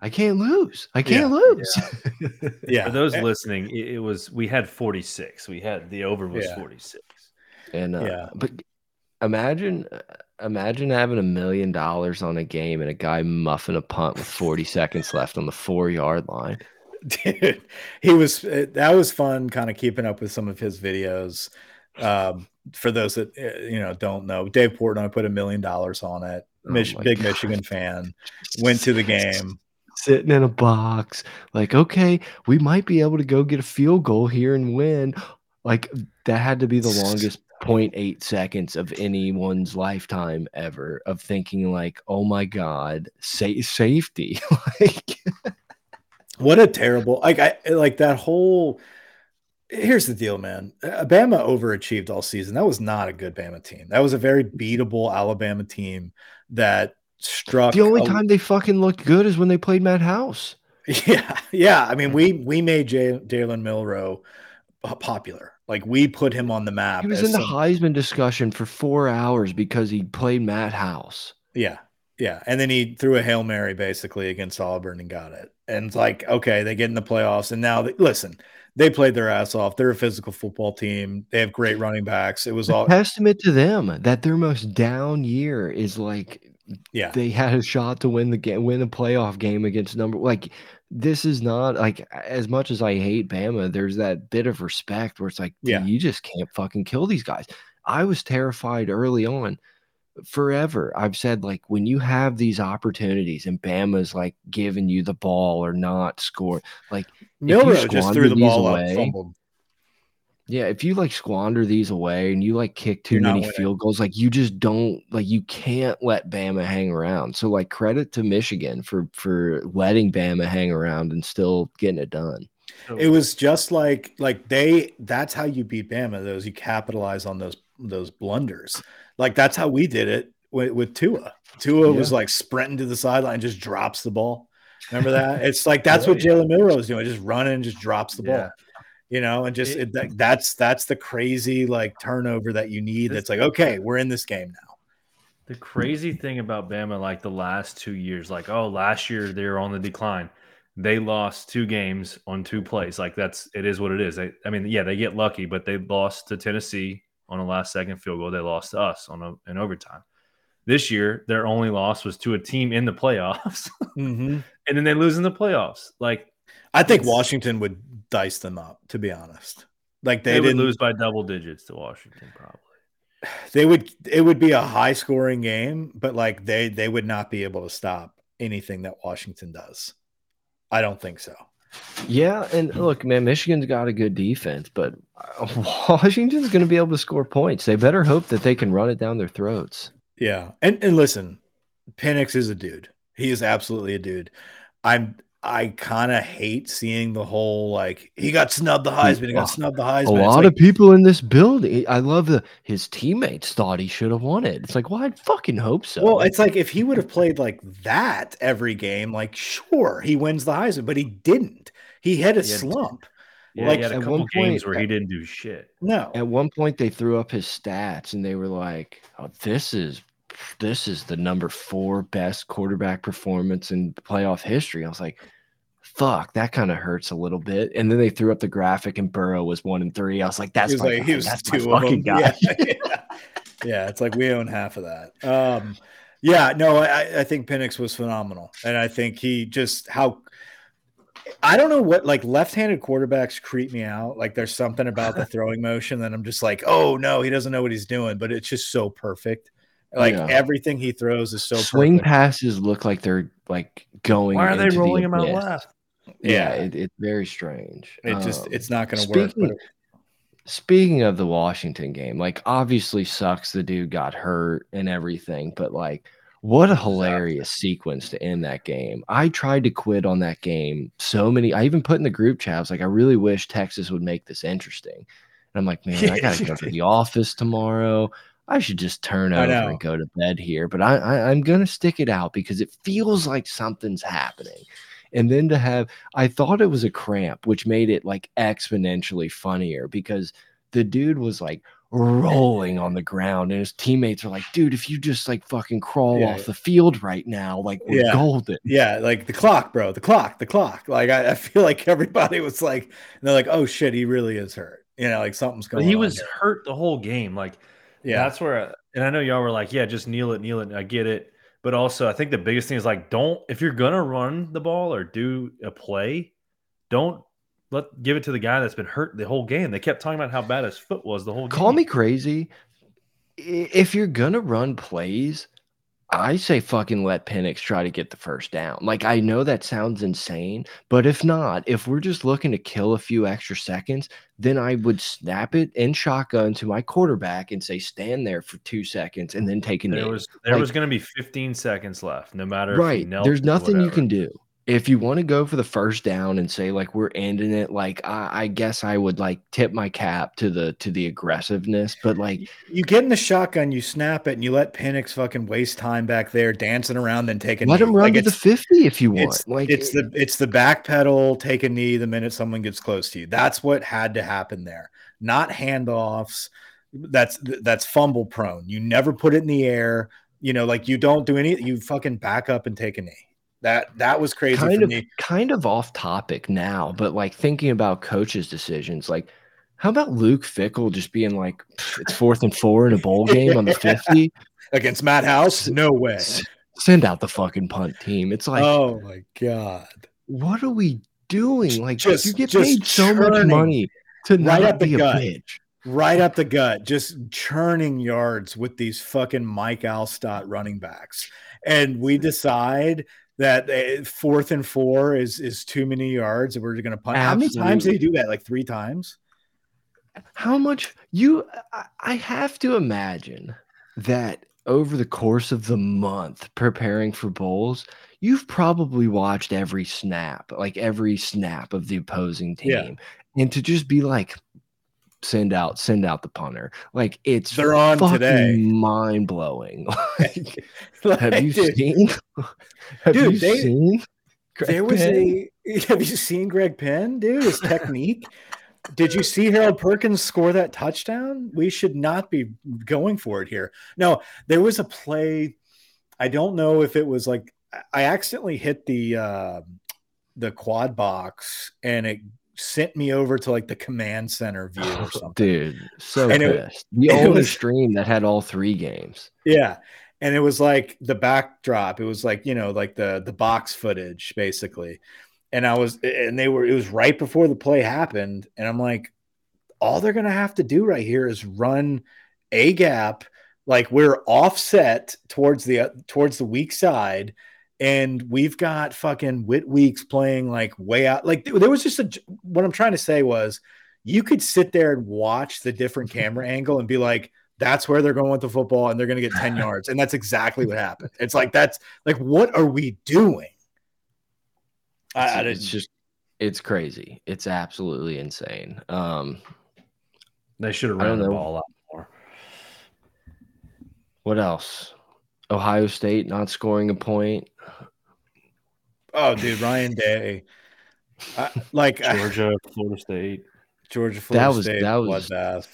I can't lose. I can't yeah, lose. Yeah. <laughs> yeah. For those listening, it, it, was we had 46. We had the over was yeah. 46. And uh, yeah, but imagine imagine having a million dollars on a game and a guy muffing a punt with 40 seconds left on the four yard line. Dude, he was uh, that was fun kind of keeping up with some of his videos. Um, for those that uh, you know don't know, Dave Portnoy put a million dollars on it. Oh big God. Michigan fan, <laughs> went to the game sitting in a box. Like, okay, we might be able to go get a field goal here and win. Like, that had to be the longest 0.8 seconds of anyone's lifetime ever of thinking, like, oh my God, sa safety. <laughs> like, what a terrible, like, I like that whole. Here's the deal, man. Bama overachieved all season. That was not a good Bama team. That was a very beatable Alabama team that struck. The only a, time they fucking looked good is when they played Matt House. <laughs> Yeah, yeah. I mean, we we made Jalen Milrow popular. Like we put him on the map. He was in the Heisman discussion for four hours because he played Matt House. Yeah, yeah, and then he threw a hail mary basically against Auburn and got it. And it's like, okay, they get in the playoffs, and now they, listen, they played their ass off. They're a physical football team. They have great running backs. It was a all testament to them that their most down year is like yeah they had a shot to win the game win a playoff game against number like this is not like as much as i hate bama there's that bit of respect where it's like yeah. You just can't fucking kill these guys. I was terrified early on forever. I've said like when you have these opportunities and bama's like giving you the ball or not score like Milroe just threw the ball away, up, fumbled. Yeah, if you like squander these away and you like kick too many field goals, like you just don't like you can't let Bama hang around. So like credit to Michigan for for letting Bama hang around and still getting it done. It was just like like they that's how you beat Bama. Those you capitalize on those those blunders. Like that's how we did it with, with Tua. Tua yeah. was like sprinting to the sideline, just drops the ball. Remember that? It's like <laughs> that's what Jalen Milroe is doing, just running, just drops the ball. You know, and just it, it, that's that's the crazy like turnover that you need. That's like okay, we're in this game now. The crazy thing about Bama, like the last two years, like oh, last year they were on the decline. They lost two games on two plays. Like that's it is what it is. They, I mean, yeah, they get lucky, but they lost to Tennessee on a last second field goal. They lost to us on a, an overtime. This year, their only loss was to a team in the playoffs, <laughs> mm-hmm. and then they lose in the playoffs. Like I think Washington would dice them up, to be honest. Like they, they would lose by double digits to Washington, probably <sighs> they would it would be a high scoring game, but like they they would not be able to stop anything that Washington does. I don't think so. Yeah, and look, man, Michigan's got a good defense, but <laughs> Washington's going to be able to score points. They better hope that they can run it down their throats. Yeah, and and listen, Penix is a dude. He is absolutely a dude. I'm I kind of hate seeing the whole like he got snubbed the Heisman, he got snubbed the Heisman. A lot like, of people in this building. I love the his teammates thought he should have won it. It's like, well, I fucking hope so. Well, it's like if he would have played like that every game, like sure he wins the Heisman, but he didn't. He had a he had, slump. Yeah, like at one games point, where he didn't do shit. No. At one point, they threw up his stats and they were like, "Oh, this is this is the number four best quarterback performance in playoff history. I was like, fuck, that kind of hurts a little bit. And then they threw up the graphic and Burrow was one and three. I was like, that's was, my, like, he was that's two my fucking guy. Yeah. yeah. <laughs> <laughs> yeah. it's like we own half of that. Um, yeah, no, I, I think Penix was phenomenal. And I think he just how I don't know what like left-handed quarterbacks creep me out. Like there's something about the <laughs> throwing motion that I'm just like, oh no, he doesn't know what he's doing, but it's just so perfect. Like yeah. everything he throws is so swing perfect. passes look like they're like going. Why are they rolling the him out left? Yeah, it, it's very strange. It just um, it's not going to work. But... Speaking of the Washington game, like obviously sucks the dude got hurt and everything, but like what a hilarious sequence to end that game. I tried to quit on that game so many. I even put in the group chat, I was like, I really wish Texas would make this interesting. And I'm like, man, I gotta go to <laughs> the office tomorrow. I should just turn over and go to bed here. But I, I I'm gonna stick it out because it feels like something's happening. And then to have, I thought it was a cramp, which made it like exponentially funnier because the dude was like rolling on the ground and his teammates are like, dude, if you just like fucking crawl yeah. off the field right now, like we're yeah. golden. Yeah, like the clock, bro, the clock, the clock. Like I, I feel like everybody was like, they're like, oh shit, he really is hurt. You know, like something's going but he was here. hurt the whole game. Like, yeah, that's where, and I know y'all were like, yeah, just kneel it, kneel it. I get it. But also, I think the biggest thing is like, don't if you're gonna run the ball or do a play, don't let give it to the guy that's been hurt the whole game. They kept talking about how bad his foot was the whole game. Call me crazy. If you're gonna run plays, I say fucking let Penix try to get the first down. Like I know that sounds insane, but if not, if we're just looking to kill a few extra seconds, then I would snap it in shotgun to my quarterback and say stand there for two seconds and then take a there knee. Was, there like, was going to be 15 seconds left, no matter right. There's nothing you can do if you want to go for the first down and say like we're ending it, like I, I, guess I would like tip my cap to the to the aggressiveness. But like you get in the shotgun, you snap it, and you let Penix fucking waste time back there dancing around, then take a let knee. him run like to the fifty if you want. It's, like it's eh the it's the back pedal, take a knee the minute someone gets close to you. That's what had to happen there, not handoffs. That's that's fumble prone. You never put it in the air. You know, like you don't do any. You fucking back up and take a knee. That that was crazy kind of, me. Kind of off topic now, but like thinking about coaches' decisions, like how about Luke Fickell just being like, it's fourth and four in a bowl <laughs> game on the 50 against Matt House? No way. Send out the fucking punt team. It's like, oh my God. What are we doing? Like, just, you get paid so much money to right not be a gut. bitch. Right up the gut, just churning yards with these fucking Mike Alstott running backs. And we decide that uh, fourth and four is is too many yards and we're going to punt. Absolutely. How many times did he do that? Like three times? How much you I have to imagine that over the course of the month preparing for bowls, you've probably watched every snap, like every snap of the opposing team. Yeah. And to just be like, send out send out the punter like it's they're on today mind blowing <laughs> like, <laughs> like, have you dude, seen have dude, you they, seen Greg there was Penn? a <laughs> have you seen greg penn dude his technique Did you see Harold Perkins score that touchdown? We should not be going for it here. No, there was a play. I don't know if it was like I accidentally hit the uh, the quad box and it sent me over to like the command center view or <laughs> something. Dude, so And it- pissed. the only stream that had all three games. Yeah. And it was like the backdrop. It was like, you know, like the the box footage basically. And I was and they were it was right before the play happened and I'm like all they're going to have to do right here is run a gap like we're offset towards the uh, towards the weak side and we've got fucking Whit Weeks playing like way out like there was just a what I'm trying to say was you could sit there and watch the different <laughs> camera angle and be like that's where they're going with the football and they're going to get 10 yards and that's exactly what happened it's like that's like what are we doing I, I It's, just it's crazy. It's absolutely insane. Um, They should have run the ball out more. what else? Ohio State not scoring a point. Oh dude ryan day I, like I- <laughs> Georgia, Florida State. georgia Florida That was- State, that was- bloodbath.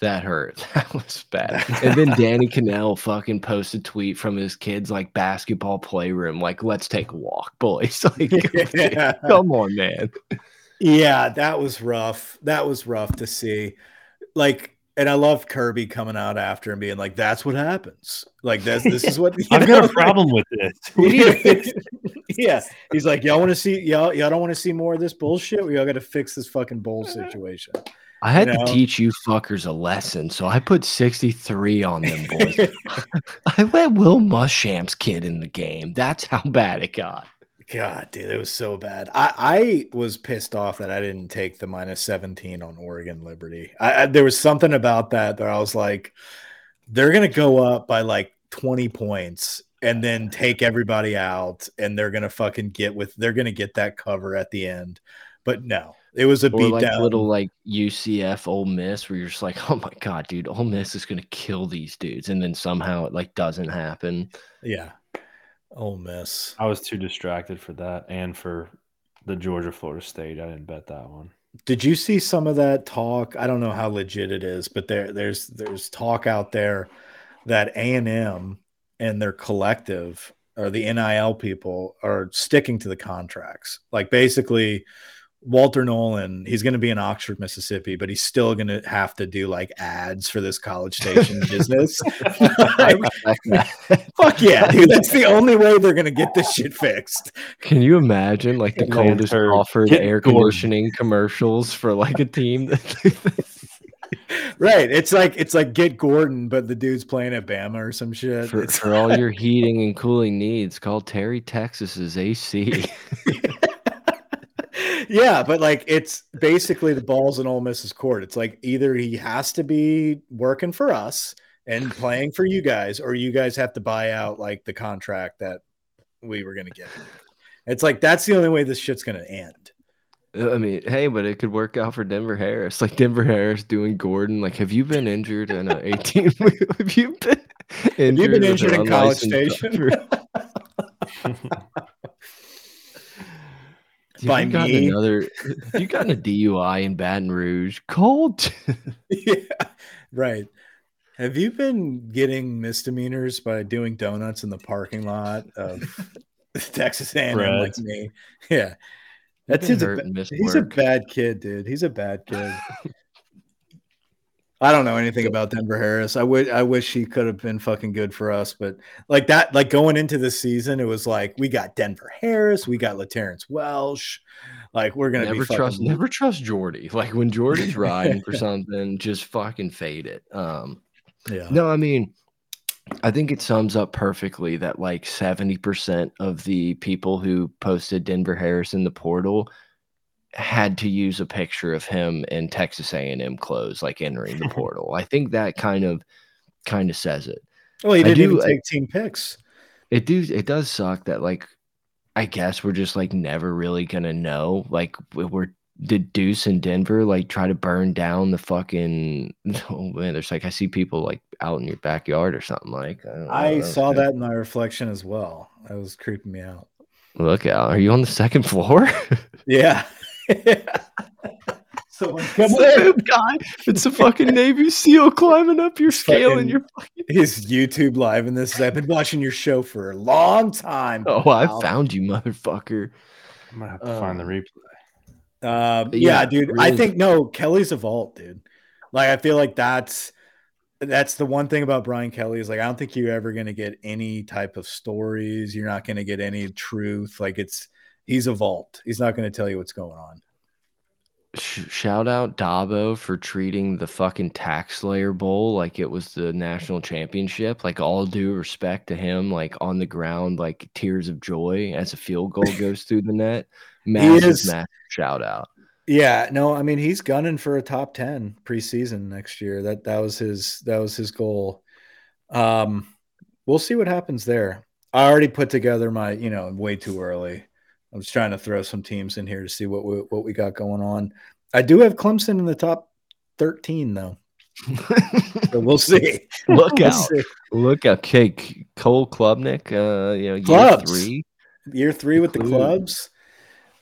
That hurt. <laughs> That was bad. <laughs> And then Danny Kanell fucking posted a tweet from his kids like basketball playroom, like, let's take a walk, boys. Like, Yeah. come on, man. Yeah, that was rough. That was rough to see. Like, and I love Kirby coming out after and being like, "That's what happens. Like, that's this is what <laughs> I've know, got a problem with this. <laughs> We need to fix <laughs> yeah, he's like, y'all want to see y'all y'all don't want to see more of this bullshit. We all got to fix this fucking bowl situation. I had know? to teach you fuckers a lesson, so I put 63 on them boys. I let Will Muschamp's kid in the game. That's how bad it got. God, dude, it was so bad. I, I was pissed off that I didn't take the minus 17 on Oregon Liberty. I, I there was something about that that I was like, they're gonna go up by like 20 points and then take everybody out, and they're gonna fucking get with they're gonna get that cover at the end. But no, it was a beat like down. little like UCF Ole Miss, where you're just like, oh my god, dude, Ole Miss is gonna kill these dudes, and then somehow it like doesn't happen. yeah. Ole Miss. I was too distracted for that and for the Georgia Florida State. I didn't bet that one. Did you see some of that talk? I don't know how legit it is, but there there's there's talk out there that A and M and their collective or the NIL people are sticking to the contracts. Like basically Walter Nolen, he's going to be in Oxford, Mississippi, but he's still going to have to do like ads for this college station business. <laughs> <laughs> I. Fuck yeah, dude. That's the only way they're going to get this shit fixed. Can you imagine like the Lance coldest Heard, offered get air Gordon. conditioning commercials for like a team? that- <laughs> Right. It's like it's like get Gordon, but the dude's playing at Bama or some shit. for, for all your heating and cooling needs, call Terry Texas's AC. Yeah, but like it's basically the balls in Ole Miss's court. It's like either he has to be working for us and playing for you guys, or you guys have to buy out like the contract that we were gonna get. It's like that's the only way this shit's gonna end. Uh, I mean, hey, but it could work out for Denver Harris. Like Denver Harris doing Gordon. Like, have you been injured in a <laughs> 18? <laughs> have you been injured? You've been injured in College Station <laughs> driver? Have By you gotten me? another? Have you gotten a DUI in Baton Rouge? Cold. <laughs> yeah, right. Have you been getting misdemeanors by doing donuts in the parking lot of <laughs> Texas A&M like me? Yeah, That's That's his. hurt and missed He's a bad kid, dude. He's a bad kid. <laughs> I don't know anything about Denver Harris. I would I wish he could have been fucking good for us, but like that, like going into the season, it was like we got Denver Harris, we got Laterrance Welch. Like we're gonna Never be trust, fucking, never trust Jordy. <laughs> Like when Jordy's <laughs> riding for something, just fucking fade it. Um, yeah. no, I mean, I think it sums up perfectly that like seventy percent of the people who posted Denver Harris in the portal had to use a picture of him in Texas A&M clothes, like entering the <laughs> portal. I think that kind of kind of says it. Well, he didn't do- even I- take team picks. It do it does suck that like I guess we're just like never really gonna know. Like we- we're did Deuce in Denver like try to burn down the fucking <laughs> oh man, there's like I see people like out in your backyard or something like I, I saw that in my reflection as well. That was creeping me out. Look out. Are you on the second <laughs> floor? Yeah. Someone It's come the in. guy. It's a fucking Navy SEAL climbing up your scale and Fucking- you're fucking. His YouTube live in this. I've been watching your show for a long time. Oh, I found you, motherfucker. I'm gonna have to find the Um, replay. Um, Yeah, yeah, dude. I think no, Kelly's a vault, dude. Like I feel like that's that's the one thing about Brian Kelly is like I don't think you're ever gonna get any type of stories. You're not gonna get any truth. Like it's he's a vault. He's not gonna tell you what's going on. Shout out Dabo for treating the fucking TaxSlayer Bowl like it was the national championship. Like all due respect to him, like on the ground, like tears of joy as a field goal <laughs> goes through the net. Massive, is- massive shout out. Yeah, no, I mean he's gunning for a top 10 preseason next year. That that was his that was his goal. Um we'll see what happens there. I already put together my, you know, way too early. I was trying to throw some teams in here to see what we, what we got going on. I do have Clemson in the top 13 though. So we'll <laughs> see. Look We'll out! see. Look out! Okay, Cole Klubnik. Uh, you know, year Clubs. three. Year 3 with the clubs.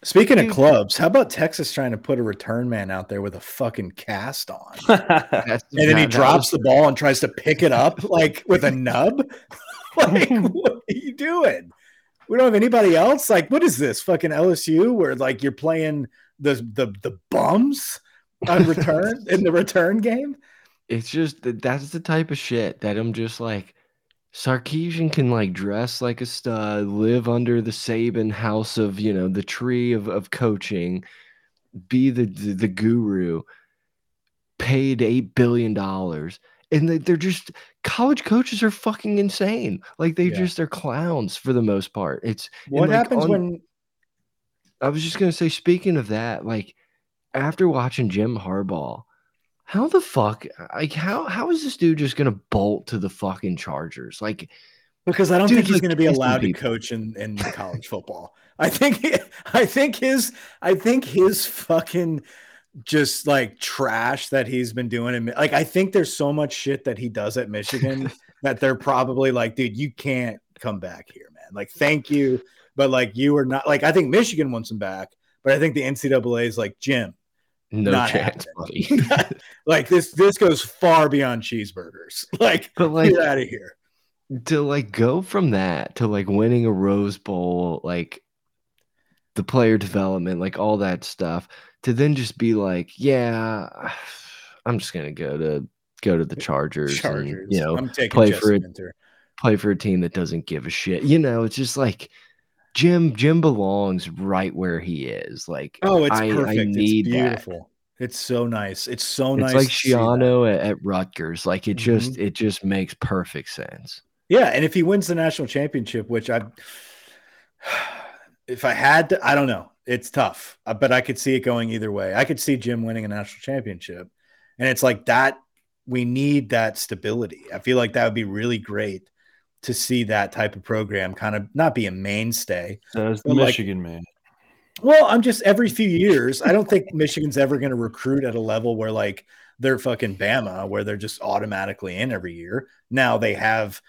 Speaking of clubs, how about Texas trying to put a return man out there with a fucking cast on? <laughs> And then he that- that drops the ball and tries to pick it up like with a nub. <laughs> like, what are you doing? We don't have anybody else. Like, what is this fucking LSU where like you're playing the the the bums on <laughs> return in the return game? It's just that that's the type of shit that I'm just like. Sarkisian can like dress like a stud, live under the Saban house of you know the tree of, of coaching, be the, the the guru, paid eight billion dollars, and they, they're just college coaches are fucking insane. Like they Yeah. just are clowns for the most part. It's What like, happens on- when I was just gonna say, speaking of that, like after watching Jim Harbaugh, how the fuck, like how how is this dude just gonna bolt to the fucking Chargers? Like, because I don't think he's like going to be allowed to coach in, in college football. I think <laughs> I think his I think his fucking just like trash that he's been doing in like I think there's so much shit that he does at Michigan <laughs> that they're probably like, dude, you can't come back here, man. Like, thank you, but like you are not like I think Michigan wants him back, but I think the NCAA is like Jim, no Not chance, buddy. <laughs> like this this goes far beyond cheeseburgers. <laughs> Like, but like get out of here. to like go from that to like winning a Rose Bowl, like the player development, like all that stuff, to then just be like, yeah, I'm just gonna go to go to the Chargers, Chargers. and you know play for. Minter. play for a team that doesn't give a shit. You know, it's just like Jim. Jim belongs right where he is. Like, Oh, it's I, perfect. I need it's that. beautiful. It's so nice. It's so It's nice. like to. Schiano at, at Rutgers. Like, it just Mm-hmm. it just makes perfect sense. Yeah, and if he wins the national championship, which I, <sighs> if I had to, I don't know. It's tough, uh, but I could see it going either way. I could see Jim winning a national championship, and it's like that. We need that stability. I feel like that would be really great to see that type of program kind of not be a mainstay. Says the But, like- Michigan man. Well, I'm just every few years. I don't think Michigan's ever going to recruit at a level where like they're fucking Bama, where they're just automatically in every year. Now they have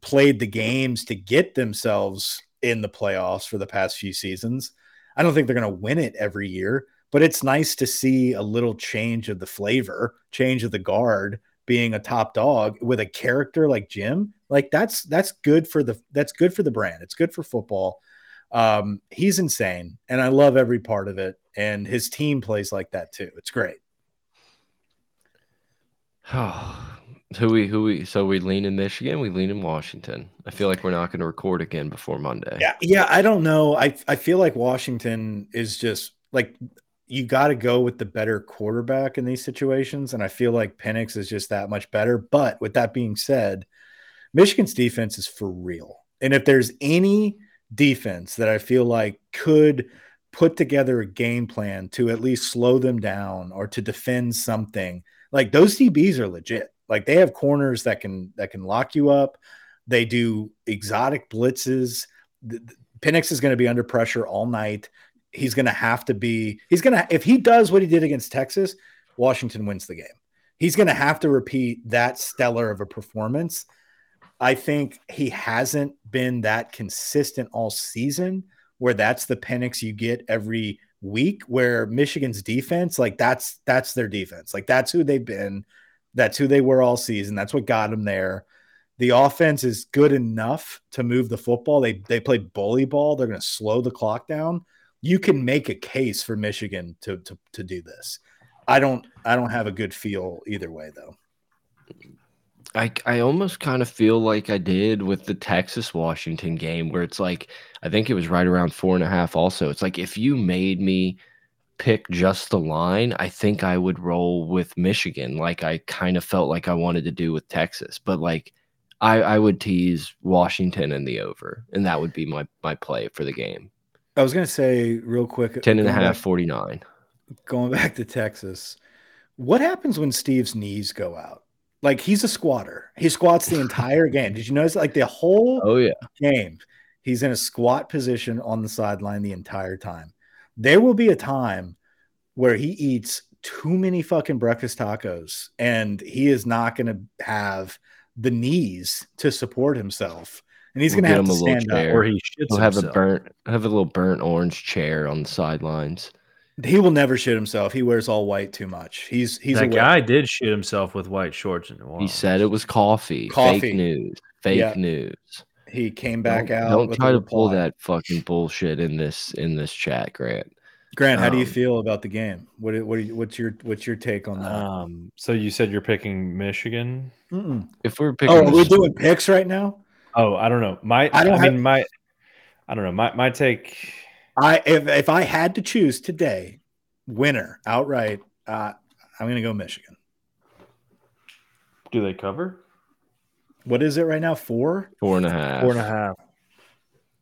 played the games to get themselves in the playoffs for the past few seasons. I don't think they're going to win it every year, but it's nice to see a little change of the flavor, change of the guard being a top dog with a character like Jim. Like that's that's good for the that's good for the brand. It's good for football. Um, he's insane, and I love every part of it. And his team plays like that too. It's great. <sighs> <sighs> <sighs> who we who we so we lean in Michigan, we lean in Washington. I feel like we're not going to record again before Monday. Yeah, yeah. I don't know. I I feel like Washington is just like you got to go with the better quarterback in these situations, and I feel like Penix is just that much better. But with that being said, Michigan's defense is for real, and if there's any defense that I feel like could put together a game plan to at least slow them down or to defend something, like those DBs are legit. Like they have corners that can that can lock you up. They do exotic blitzes. The- the- Penix is going to be under pressure all night. He's going to have to be. He's going to if he does what he did against Texas, Washington wins the game. He's going to have to repeat that stellar of a performance. I think he hasn't been that consistent all season, where that's the Penix you get every week where Michigan's defense, like that's that's their defense. Like that's who they've been. That's who they were all season. That's what got them there. The offense is good enough to move the football. They they play bully ball. They're going to slow the clock down. You can make a case for Michigan to to to do this. I don't I don't have a good feel either way though. I I almost kind of feel like I did with the Texas Washington game, where it's like I think it was right around four and a half. Also, it's like if you made me pick just the line, I think I would roll with Michigan, like I kind of felt like I wanted to do with Texas. But like I I would tease Washington in the over, and that would be my my play for the game. I was gonna say real quick 10 and a half, back- 49. going back to Texas, what happens when Steve's knees go out? Like he's a squatter. He squats the <laughs> entire game. Did you notice? Like the whole Oh yeah. game, he's in a squat position on the sideline the entire time. There will be a time where he eats too many fucking breakfast tacos and he is not going to have the knees to support himself. And he's We'll going to have to a stand up. chair. or he shits He'll have a burnt have a little burnt orange chair on the sidelines. He will never shit himself. He wears all white too much. He's he's that a guy did shit himself with white shorts and He said it was coffee. Coffee. Fake news. Fake Yeah. news. He came back don't, out. Don't with try to pull that fucking bullshit in this in this chat, Grant. Grant, how do you Um, feel about the game? What what are you, what's your what's your take on that? Um, so you said you're picking Michigan. Mm-mm. If we're picking, Oh, are we the- doing picks right now? Oh, I don't know. My I I, don't mean my I don't know. My my take I if if I had to choose today, winner outright, uh, I'm gonna go Michigan. do they cover? What is it right now? Four? four and a half. Four and a half.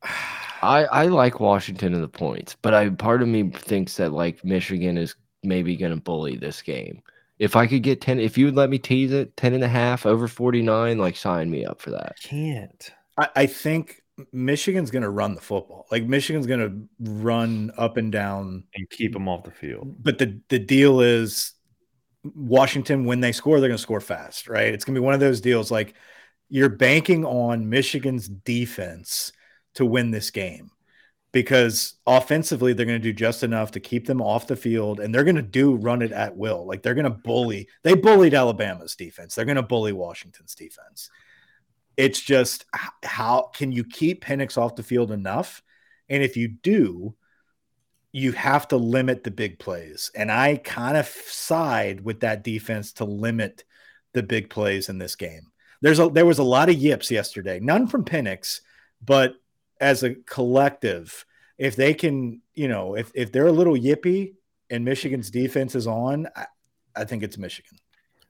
<sighs> I I like Washington in the points, but I part of me thinks that like Michigan is maybe going to bully this game. If I could get 10 if you would let me tease it 10 and a half over 49 like sign me up for that. Can't. I, I think Michigan's gonna run the football. Like Michigan's gonna run up and down. And keep them off the field. But the the deal is Washington when they score, they're gonna score fast, right? It's gonna be one of those deals like you're banking on Michigan's defense to win this game because offensively they're going to do just enough to keep them off the field and they're going to do run it at will. Like they're going to bully they bullied alabama's defense. They're going to bully washington's defense. It's just how can you keep Penix off the field enough? And if you do you have to limit the big plays. And i kind of side with that defense to limit the big plays in this game there's a there was a lot of yips yesterday none from Penix, but as a collective, if they can, you know, if if they're a little yippy and Michigan's defense is on, I, I think it's Michigan.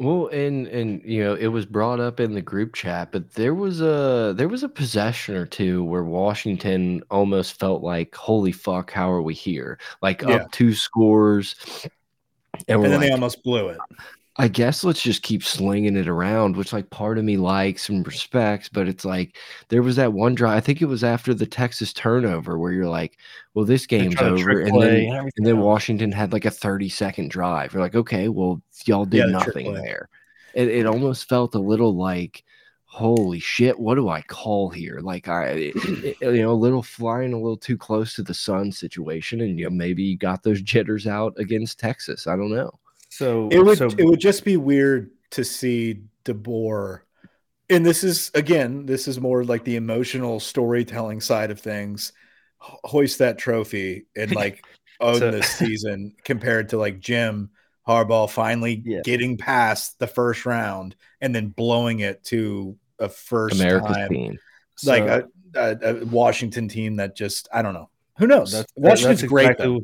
Well, and and you know, it was brought up in the group chat, but there was a there was a possession or two where Washington almost felt like, "Holy fuck, how are we here?" Like Yeah. up two scores, and And then like, they almost blew it. I guess let's just keep slinging it around, which like part of me likes and respects, but it's like there was that one drive. I think it was after the Texas turnover where you're like, well, this game's over, and then and and then. Washington had like a 30 second drive. You're like, okay, well, y'all did Yeah, the nothing there. It, it almost felt a little like, holy shit, what do I call here? Like I, it- it- you know, a little flying a little too close to the sun situation, and you know, maybe you got those jitters out against Texas. I don't know. So It would so it would just be weird to see DeBoer. And this is again, this is more like the emotional storytelling side of things. Hoist that trophy and <laughs> like own So- this season compared to like Jim Harbaugh finally <laughs> Yeah. getting past the first round and then blowing it to a first America's time team. like so- a, a, a Washington team that just I don't know. Who knows? That's Washington's that's great though.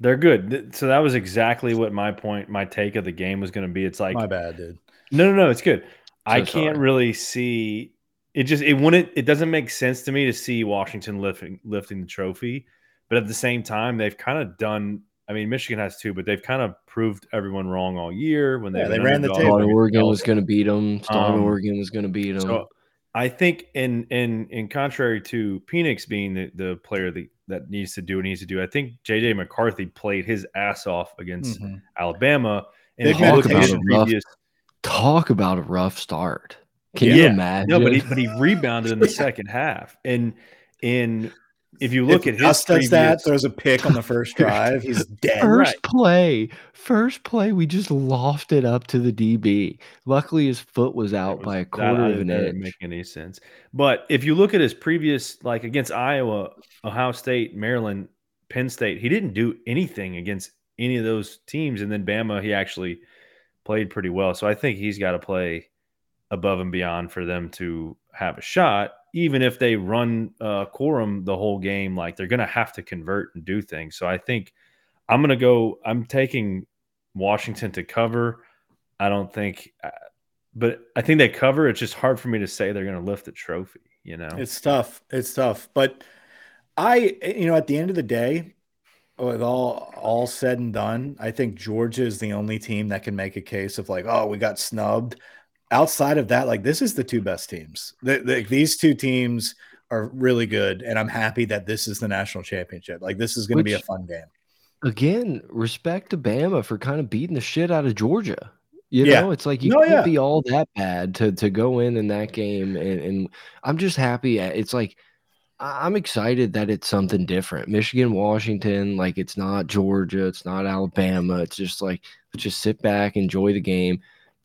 What- They're good. So that was exactly what my point, my take of the game was going to be. It's like My bad, dude. no, no, no, it's good. I can't sorry. really see it. Just it wouldn't. It doesn't make sense to me to see Washington lifting lifting the trophy, but at the same time, they've kind of done. I mean, Michigan has too, but they've kind of proved everyone wrong all year when they've they ran the table. Thought Oregon was going to beat them. Um, Oregon was going to beat them. So I think in in in contrary to Penix being the, the player that, that needs to do what he needs to do, I think JJ McCarthy played his ass off against Mhm. Alabama. And Big if you look at his meditation. Rough previous, Talk about a rough start. Can Yeah. you imagine? no, but he but he rebounded in the <laughs> second half. And in if you look if at Gus his does previous, that, throws a pick on the first <laughs> drive, he's dead. First Right. play, first play, we just lofted up to the DB. Luckily, his foot was out was- by a quarter I of an didn't inch. make any sense. But if you look at his previous, like against Iowa, Ohio State, Maryland, Penn State, he didn't do anything against any of those teams. And then Bama, he actually played pretty well. So I think he's got to play above and beyond for them to have a shot. Even if they run uh, quorum the whole game, like they're going to have to convert and do things. So I think I'm going to go. I'm taking Washington to cover. I don't think, uh, but I think they cover. It's just hard for me to say they're going to lift the trophy. You know, It's tough. It's tough. But I, you know, at the end of the day, with all all said and done, I think Georgia is the only team that can make a case of like, oh, we got snubbed. Outside of that, like this is the two best teams. The, the, these two teams are really good, and I'm happy that this is the national championship. Like this is going to be a fun game. Again, respect to Bama for kind of beating the shit out of Georgia. You Yeah. know, it's like you No, can't yeah. be all that bad to to go in in that game, and, and I'm just happy. Uh, it's like I'm excited that it's something different. Michigan, Washington, like it's not Georgia, it's not Alabama. It's just like just sit back, enjoy the game.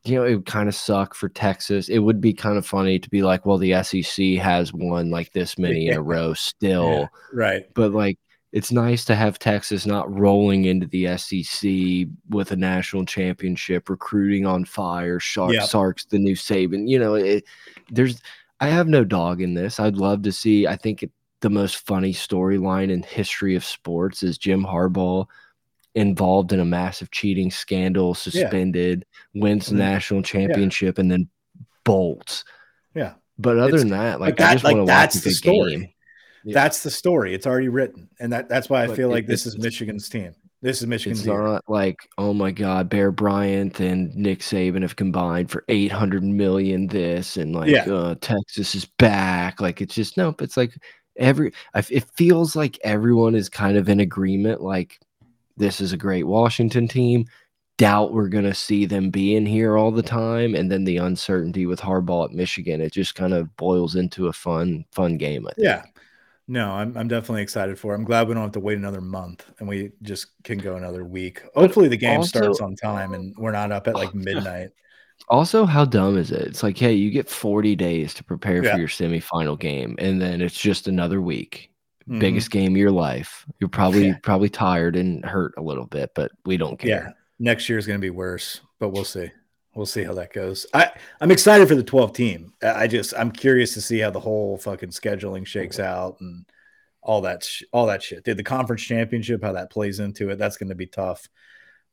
You know, it would kind of suck for Texas. It would be kind of funny to be like, well, the SEC has won like this <laughs> many in a row still Yeah, right. but like it's nice to have Texas not rolling into the SEC with a national championship, recruiting on fire. Shark Yeah. Sark's the new Saban. You know, it, there's I have no dog in this. I'd love to see. I think it, the most funny storyline in history of sports is Jim Harbaugh involved in a massive cheating scandal, suspended, wins the Mhm. national championship, and then bolts. Yeah. But other It's- than that, like, Like I that, just like want to watch that's the story. game. Yeah. That's the story. It's already written, and that that's why I But feel it- like this is Michigan's team. This is Michigan's It's year. not like, oh my God, Bear Bryant and Nick Saban have combined for 800 million this, and like, Yeah. uh, Texas is back. Like, it's just, nope. It's like every, it feels like everyone is kind of in agreement. Like, this is a great Washington team. Doubt we're going to see them being here all the time. And then the uncertainty with Harbaugh at Michigan, it just kind of boils into a fun, fun game. I think. Yeah. No, I'm I'm definitely excited for. it. I'm glad we don't have to wait another month and we just can go another week. Hopefully the game also- starts on time and we're not up at like <laughs> midnight. Also, how dumb is it? It's like, hey, you get 40 days to prepare Yeah. for your semifinal game, and then it's just another week. Mhm. Biggest game of your life. You're probably Yeah. probably tired and hurt a little bit, but we don't care. Yeah. Next year is going to be worse, but we'll see. We'll see how that goes. I I'm excited for the 12 team. I I just I'm curious to see how the whole fucking scheduling shakes out and all that sh- all that shit. Did the conference championship how that plays into it? That's going to be tough.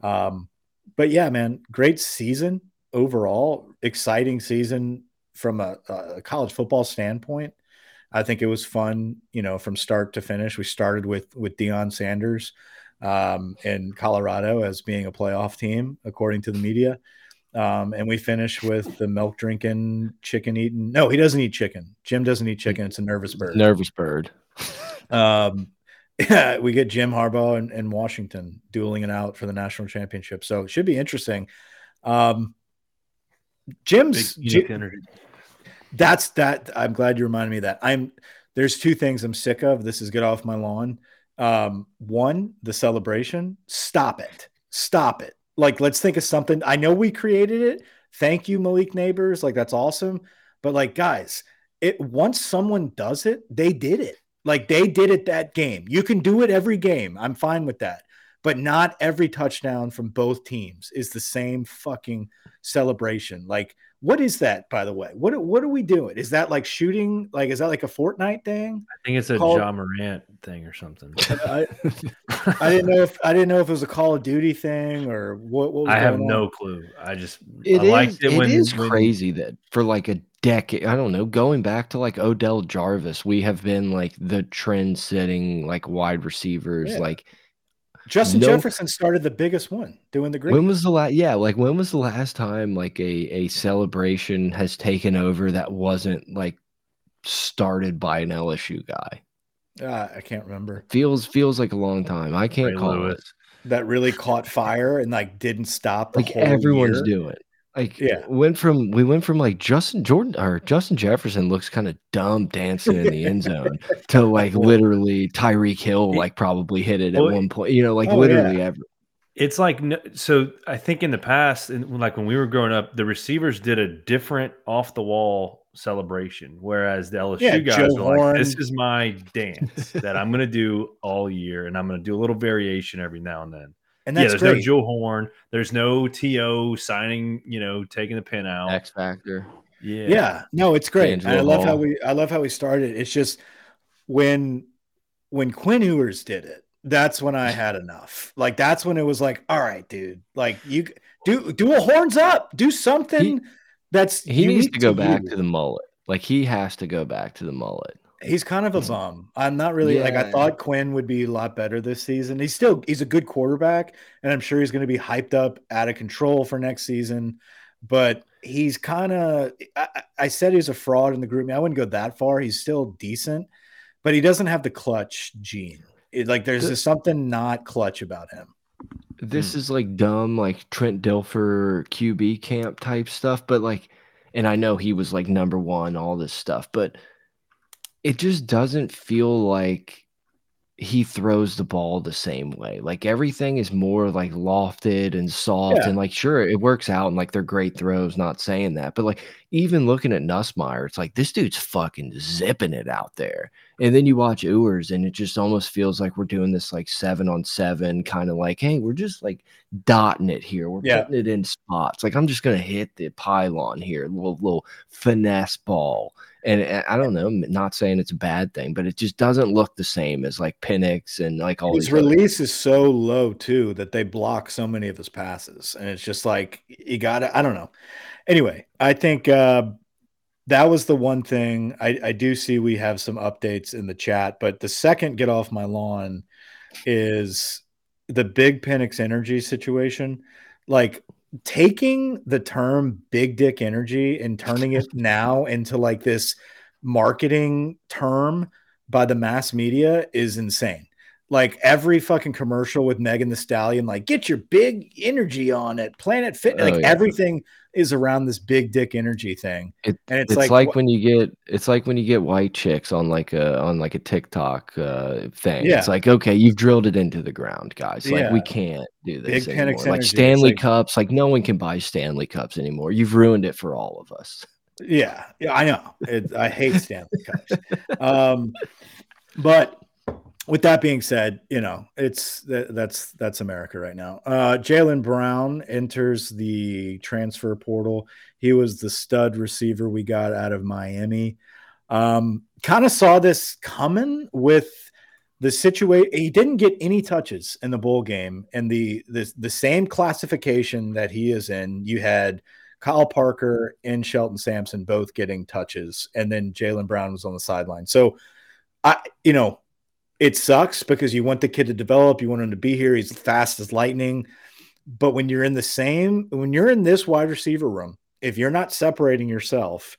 Um, but yeah, man, great season overall. Exciting season from a, a college football standpoint. I think it was fun, you know, from start to finish. We started with with Deion Sanders um, in Colorado as being a playoff team, according to the media. Um, and we finished with the milk drinking, chicken eating. No, he doesn't eat chicken. Jim doesn't eat chicken. It's a nervous bird. Nervous bird. Um, yeah, <laughs> we get Jim Harbaugh and, and Washington dueling it out for the national championship. So it should be interesting. Um, Jim's Big energy. That's that. I'm glad you reminded me of that. I'm there's two things I'm sick of. This is get off my lawn. Um, one, the celebration. Stop it. Stop it. Like, let's think of something. I know we created it. Thank you, Malik Nabers. Like, that's awesome. But like, guys, it once someone does it, they did it. Like they did it that game. You can do it every game. I'm fine with that. But not every touchdown from both teams is the same fucking celebration. Like, what is that, by the way? What what are we doing? Is that like shooting? Like, is that like a Fortnite thing? I think it's a Call- John Morant thing or something. <laughs> I, I didn't know if I didn't know if it was a Call of Duty thing or what. what was I have going no clue. I just It I is. liked it it when is when- crazy that for like a decade, I don't know, going back to like Odell Jarvis, we have been like the trend-setting like wide receivers. Yeah. Like, Justin No- Jefferson started the biggest one, doing the great. when was the last? Yeah, like when was the last time like a a celebration has taken over that wasn't like started by an LSU guy? Uh, I can't remember Feels feels like a long time. I can't Ray call Lewis. it. that really caught fire and like didn't stop. The Like whole everyone's year. doing. Like Yeah. went from we went from like Justin Jordan or Justin Jefferson looks kind of dumb dancing in the <laughs> end zone to like literally Tyreek Hill like probably hit it Well, at one point. You know, like oh, literally yeah. ever. It's like so. I think in the past, and like when we were growing up, the receivers did a different off the wall celebration, whereas the LSU Yeah, guys Joe were like, "This is my dance that I'm going to do <laughs> all year, and I'm going to do a little variation every now and then." And yeah, there's great. no Joe Horn. There's no To signing. You know, taking the pin out. X Factor. Yeah, yeah. no it's great and i D'Angelo love how we i love how we started it's just when when quinn ewers did it that's when i had enough like that's when it was like all right dude like you do do a horns up do something that's He needs to go back you. to the mullet. Like he has to go back to the mullet. He's kind of a mm. bum. I'm not really like i thought quinn would be a lot better this season. He's still he's a good quarterback and i'm sure he's going to be hyped up out of control for next season but he's kind of I, I- I said he's a fraud in the group. I wouldn't go that far. He's still decent but he doesn't have the clutch gene. It- like there's The- just something not clutch about him. This hmm. is like dumb, like Trent Dilfer QB camp type stuff, but like, and I know he was like number one, all this stuff, but it just doesn't feel like he throws the ball the same way. Like everything is more like lofted and soft, Yeah. and like sure it works out, and like they're great throws. Not saying that, but like even looking at Nussmeier, it's like this dude's fucking zipping it out there. And then you watch Ewers, and it just almost feels like we're doing this like seven on seven kind of like, hey, we're just like dotting it here. We're Yeah. putting it in spots. Like I'm just gonna hit the pylon here, little little finesse ball. And and I don't know, not saying it's a bad thing, but it just doesn't look the same as like Penix and like all his release is so low too that they block so many of his passes and it's just like you gotta i don't know. Anyway i think uh that was the one thing. I, I do see we have some updates in the chat but the second get off my lawn is the big Penix energy situation. Like taking the term big dick energy and turning it <laughs> now into like this marketing term by the mass media is insane like every fucking commercial with Megan Thee Stallion, like get your big energy on it, Planet Fit, Oh, like yeah. everything is around this big dick energy thing. It- and it's, It's, like, like, when you get it's like when you get white chicks on like a on like a TikTok uh thing. Yeah. It's like okay, you've drilled it into the ground, guys. Like we can't do this Penix anymore. Like energy. Stanley like- Cups, like no one can buy Stanley Cups anymore. You've ruined it for all of us. yeah, yeah, I know. It, I hate Stanley Cups. Um, but with that being said, you know, it's that's that's America right now. Uh, Jalen Brown enters the transfer portal. He was the stud receiver we got out of Miami. Um, kind of saw this coming with the situation. He didn't get any touches in the bowl game, and the the the same classification that he is in. You had Kyle Parker and Shelton Sampson both getting touches, and then Jalen Brown was on the sideline. So, I you know, it sucks because you want the kid to develop, you want him to be here. He's fast as lightning, but when you're in the same, when you're in this wide receiver room, if you're not separating yourself,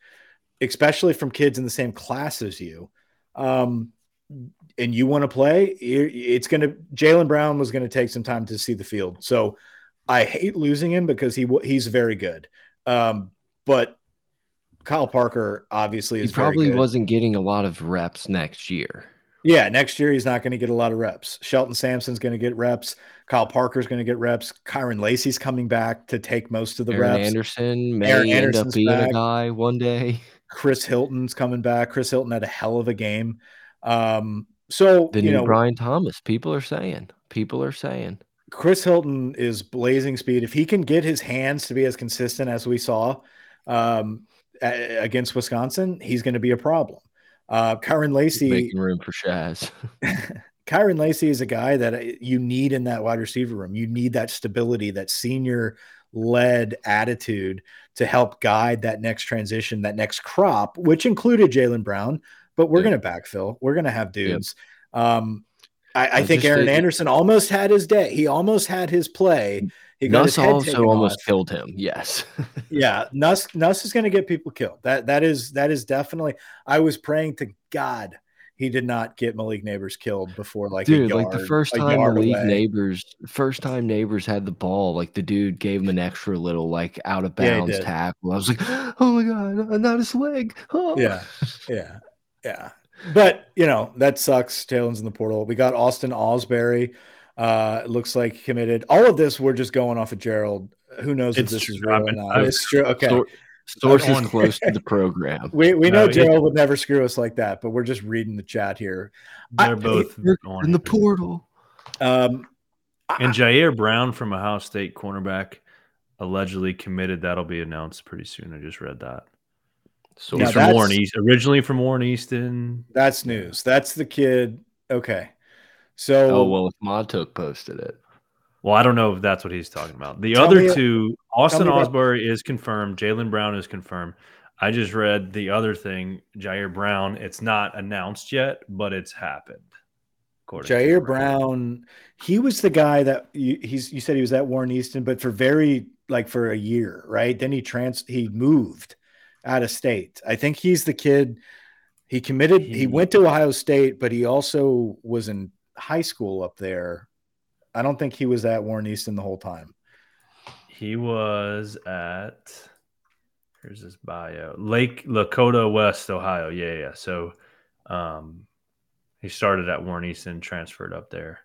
especially from kids in the same class as you, um, and you want to play, it's going to. Jalen Brown was going to take some time to see the field, so I hate losing him because he wa- he's very good. Um, but Kyle Parker obviously He probably wasn't getting a lot of reps next year. Yeah, next year he's not going to get a lot of reps. Shelton Sampson's going to get reps. Kyle Parker's going to get reps. Kyren Lacy's coming back to take most of the Aaron reps. Anderson may Aaron end Anderson's up being back. a guy one day. Chris Hilton's coming back. Chris Hilton had a hell of a game. Um, so The you new know, Brian Thomas. People are saying. People are saying. Chris Hilton is blazing speed. If he can get his hands to be as consistent as we saw um, a- against Wisconsin, he's going to be a problem. Uh, Kyren He's making room for Shazz. <laughs> <laughs> Kyren Lacy is a guy that uh, you need in that wide receiver room. You need that stability, that senior led attitude to help guide that next transition, that next crop, which included Jalen Brown. But we're Yeah. going to backfill. We're going to have dudes. Um, I, I Well, think Aaron Anderson almost had his day. He almost had his play. Nuss also almost off. killed him. Yes. <laughs> Yeah, Nuss Nuss is going to get people killed. That that is that is definitely. I was praying to God he did not get Malik Nabers killed before like dude, yard, like the first time Malik away. Nabers, first time Nabers had the ball, like the dude gave him an extra little like out of bounds yeah, tackle. I was like, oh my god, uh, not his leg. Oh. Yeah, yeah, yeah. But you know that sucks. Talen's in the portal. We got Austin Osbury. Uh, it looks like committed. All of this, we're just going off of Gerald. Who knows it's if this true. is real or not? It's true. Okay. Sources close to the <laughs> program. We we know no, Gerald would never screw us like that, but we're just reading the chat here. They're I, both in the portal. Um, and Jyaire Brown from Ohio State cornerback allegedly committed. That'll be announced pretty soon. I just read that. So he's from Warren East, originally from Warren Easton. That's news. That's the kid. Okay. So oh well, if Montook posted it. Well, I don't know if that's what he's talking about. The tell other me, two, Austin Osbury is confirmed. Jalen Brown is confirmed. I just read the other thing, Jyaire Brown. It's not announced yet, but it's happened. Jyaire Brown, he was the guy that you, he's. You said he was at Warren Easton, but for very like for a year, right? Then he trans he moved out of state. I think he's the kid. He committed. He, he went to Ohio State, but he also was in high school up there I don't think he was at Warren Easton the whole time. He was at here's his bio. Lake Lakota West, Ohio. Yeah, yeah. So um he started at Warren Easton, transferred up there.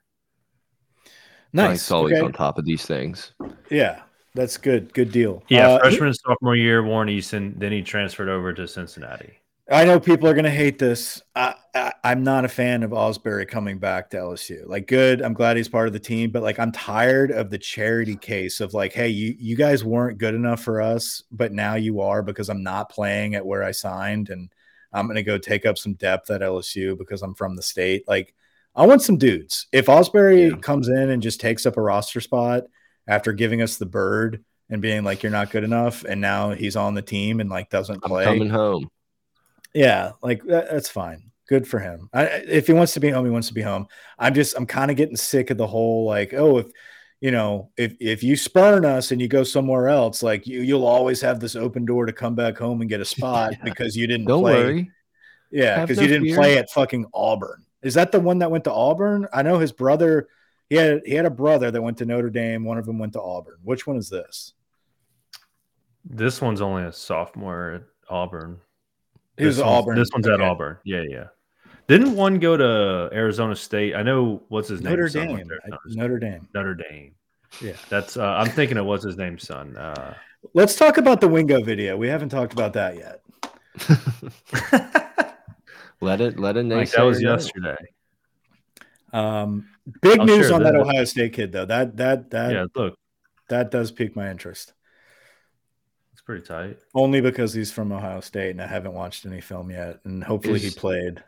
Nice. always okay. on top of these things. Yeah, that's good. Good deal. Yeah, uh, freshman he, sophomore year, Warren Easton. Then he transferred over to Cincinnati. I know people are going to hate this. I, I, am not a fan of Osbury coming back to LSU. Like, good. I'm glad he's part of the team, but like, I'm tired of the charity case of like, hey, you you guys weren't good enough for us, but now you are because I'm not playing at where I signed, and I'm going to go take up some depth at LSU because I'm from the state. Like, I want some dudes. If Osbury yeah. comes in and just takes up a roster spot after giving us the bird and being like, you're not good enough, and now he's on the team and like doesn't play, I'm coming home yeah, like that, that's fine. Good for him. I, if he wants to be home, he wants to be home. I'm just, I'm kind of getting sick of the whole like, oh, if you know, if if you spurn us and you go somewhere else, like you, you'll always have this open door to come back home and get a <laughs> spot yeah. because you didn't. Don't play. worry. Yeah, because no you didn't fear. play at fucking Auburn. Is that the one that went to Auburn? I know his brother. He had he had a brother that went to Notre Dame. One of them went to Auburn. Which one is this? This one's only a sophomore at Auburn. He was Auburn. This one's okay. at Auburn. Yeah, yeah. Didn't one go to Arizona State? I know what's his name. Notre Dame. Notre Dame. Notre Dame. Yeah, that's. Uh, I'm thinking of what's his name, son. Uh, Let's talk about the Wingo video. We haven't talked about that yet. <laughs> let it. Let it. Like that was yesterday. Um, big I'll news on that Ohio State kid, though. That that that. Yeah, look, that does pique my interest pretty tight. Only because he's from Ohio State, and I haven't watched any film yet, and hopefully is, he played.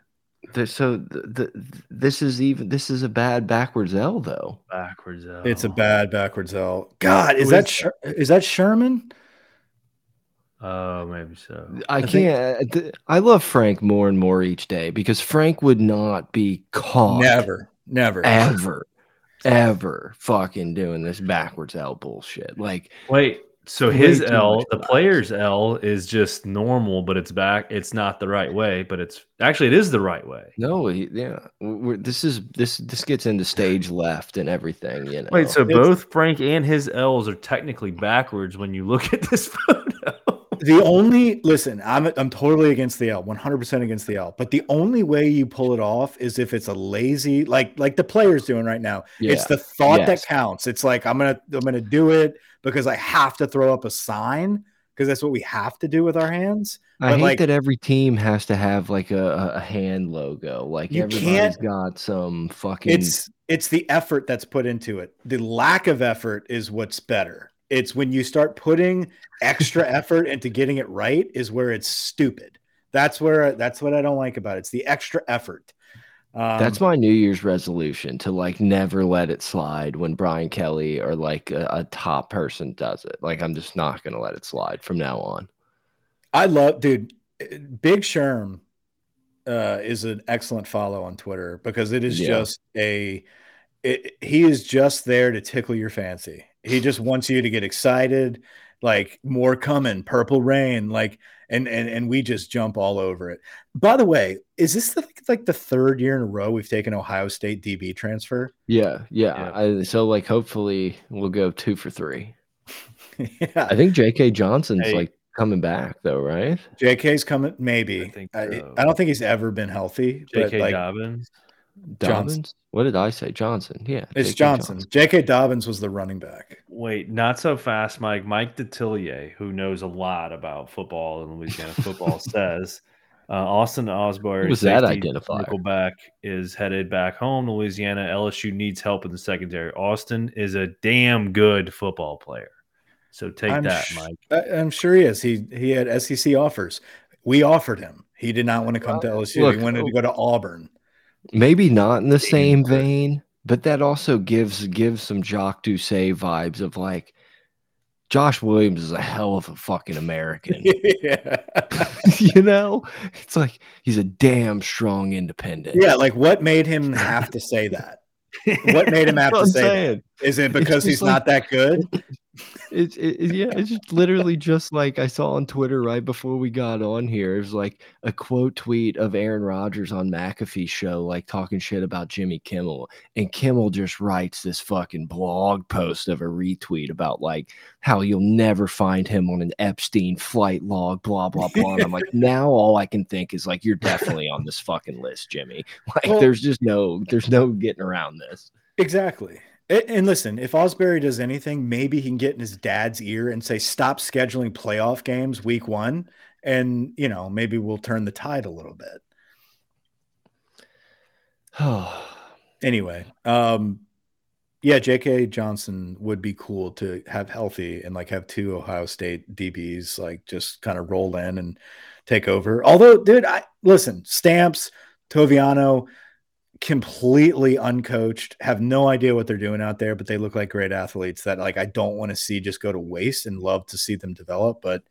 The, so the, the, this is even this is a bad backwards L though. Backwards L. It's a bad backwards L. God, is Who that is, is that Sherman? Oh, maybe so. I, I can't. Think, I love Frank more and more each day because Frank would not be caught. Never, never, ever, ever fucking doing this backwards L bullshit. Like, wait, so his L, the player's L, is just normal, but it's back. It's not the right way, but it's actually it is the right way. No, yeah, We're, this is this this gets into stage left and everything. You know. Wait, so it's, both Frank and his L's are technically backwards when you look <laughs> at this photo. The only listen, I'm I'm totally against the L, 100 percent against the L. But the only way you pull it off is if it's a lazy, like like the player's doing right now. Yeah. It's the thought yes. that counts. It's like I'm gonna I'm gonna do it because I have to throw up a sign because that's what we have to do with our hands. I hate like, that every team has to have like a, a hand logo. Like everybody's got some fucking. It's it's the effort that's put into it. The lack of effort is what's better. It's when you start putting extra <laughs> effort into getting it right is where it's stupid. That's where that's what I don't like about it. It's the extra effort. Um, That's my New Year's resolution to like never let it slide when Brian Kelly or like a, a top person does it. Like I'm just not going to let it slide from now on. I love, dude. Big Sherm uh, is an excellent follow on Twitter because it is yeah. just a. It, he is just there to tickle your fancy. He just wants you to get excited like more coming, purple rain, like and and and we just jump all over it. By the way, is this the, like the third year in a row we've taken Ohio State DB transfer? Yeah, yeah. I, so like hopefully we'll go two for three. <laughs> yeah, I think J.K. Johnson's Hey. like coming back though, right? JK's coming. Maybe I think I, so. I don't think he's ever been healthy. But J.K. like, Dobbins. Johnson. What did I say? Johnson. Yeah, it's J.K. Johnson. J.K. Dobbins was the running back. Wait, not so fast, Mike. Mike Detillier, who knows a lot about football and Louisiana football, <laughs> says uh, Austin Osborne, Who was that safety identifier? Nickelback, is headed back home to Louisiana. LSU needs help in the secondary. Austin is a damn good football player. So take I'm that, sh- Mike. I, I'm sure he is. He he had SEC offers. We offered him. He did not want to come to LSU. Look, he wanted to go to Auburn. Maybe not in the same vein, but that also gives gives some Jacques Doucet vibes of like Josh Williams is a hell of a fucking American. <laughs> yeah. <laughs> you know, it's like he's a damn strong independent. yeah, like what made him have to say that? <laughs> What made him have to say that? saying. Is it because he's like- not that good? It's it, yeah, it's just literally just like I saw on Twitter right before we got on here. It was like a quote tweet of Aaron Rodgers on McAfee's show, like talking shit about Jimmy Kimmel, and Kimmel just writes this fucking blog post of a retweet about like how you'll never find him on an Epstein flight log, blah blah blah. And I'm like, <laughs> now all I can think is like, you're definitely on this fucking list, Jimmy. <laughs> Like, Well- there's just no, there's no getting around this. Exactly. And listen, if Osbury does anything, maybe he can get in his dad's ear and say, "Stop scheduling playoff games week one," and you know, maybe we'll turn the tide a little bit. <sighs> Anyway, um, yeah, J.K. Johnson would be cool to have healthy and like have two Ohio State DBs like just kind of roll in and take over. Although, dude, I listen, Stamps, Toviano, completely uncoached, have no idea what they're doing out there, but they look like great athletes that like I don't want to see just go to waste and love to see them develop. But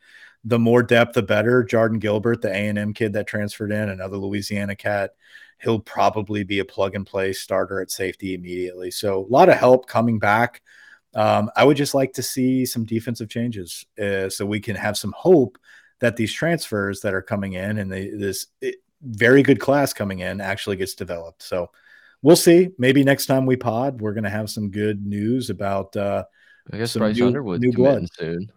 the more depth, the better. Jardin Gilbert, the A and M kid that transferred in, another Louisiana cat, he'll probably be a plug and play starter at safety immediately. So a lot of help coming back. Um, I would just like to see some defensive changes uh, so we can have some hope that these transfers that are coming in and they, this it, very good class coming in actually gets developed. So we'll see. Maybe next time we pod, we're going to have some good news about uh, I guess Some Bryce new- Underwood's new blood. soon.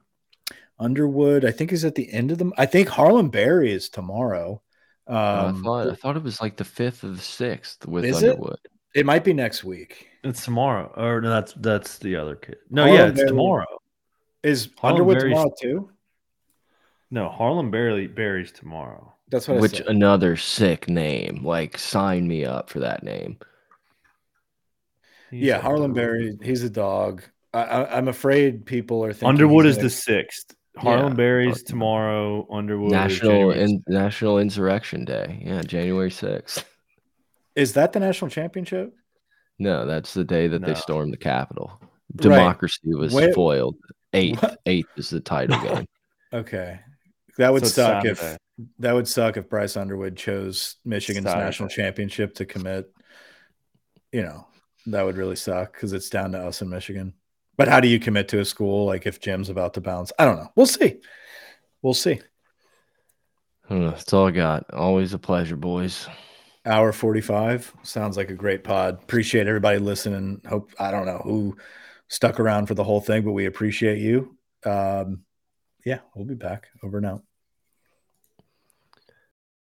Underwood. I think is at the end of the. I think Harlem Berry is tomorrow. Oh, I Um, thought I thought it was like the fifth or the sixth with Is it? Underwood. it might be next week. It's tomorrow, or no, that's that's the other kid. No, Harlem yeah, it's Berry- tomorrow. Is Harlem Underwood Berry's- tomorrow too? No, Harlem barely berries tomorrow. That's what Which said. another sick name. Like sign me up for that name. He's yeah, a Harlem. Berry. He's a dog. I, I, I'm afraid people are thinking Underwood is the sixth. Harlem Yeah, berries but- tomorrow. Underwood National in, National Insurrection Day. Yeah, January sixth. Is that the national championship? No, that's the day that No. they stormed the Capitol. Right. Democracy was Where- foiled. Eighth. What? Eighth is the title <laughs> game. Okay, that would So it's suck if Saturday. That would suck if Bryce Underwood chose Michigan's national championship to commit. You know, that would really suck because it's down to us in Michigan. But how do you commit to a school like if Jim's about to bounce? I don't know. We'll see. We'll see. Uh, That's all I got. Always a pleasure, boys. Hour 45 sounds like a great pod. Appreciate everybody listening. Hope I don't know who stuck around for the whole thing, but we appreciate you. Um, yeah, we'll be back over and out.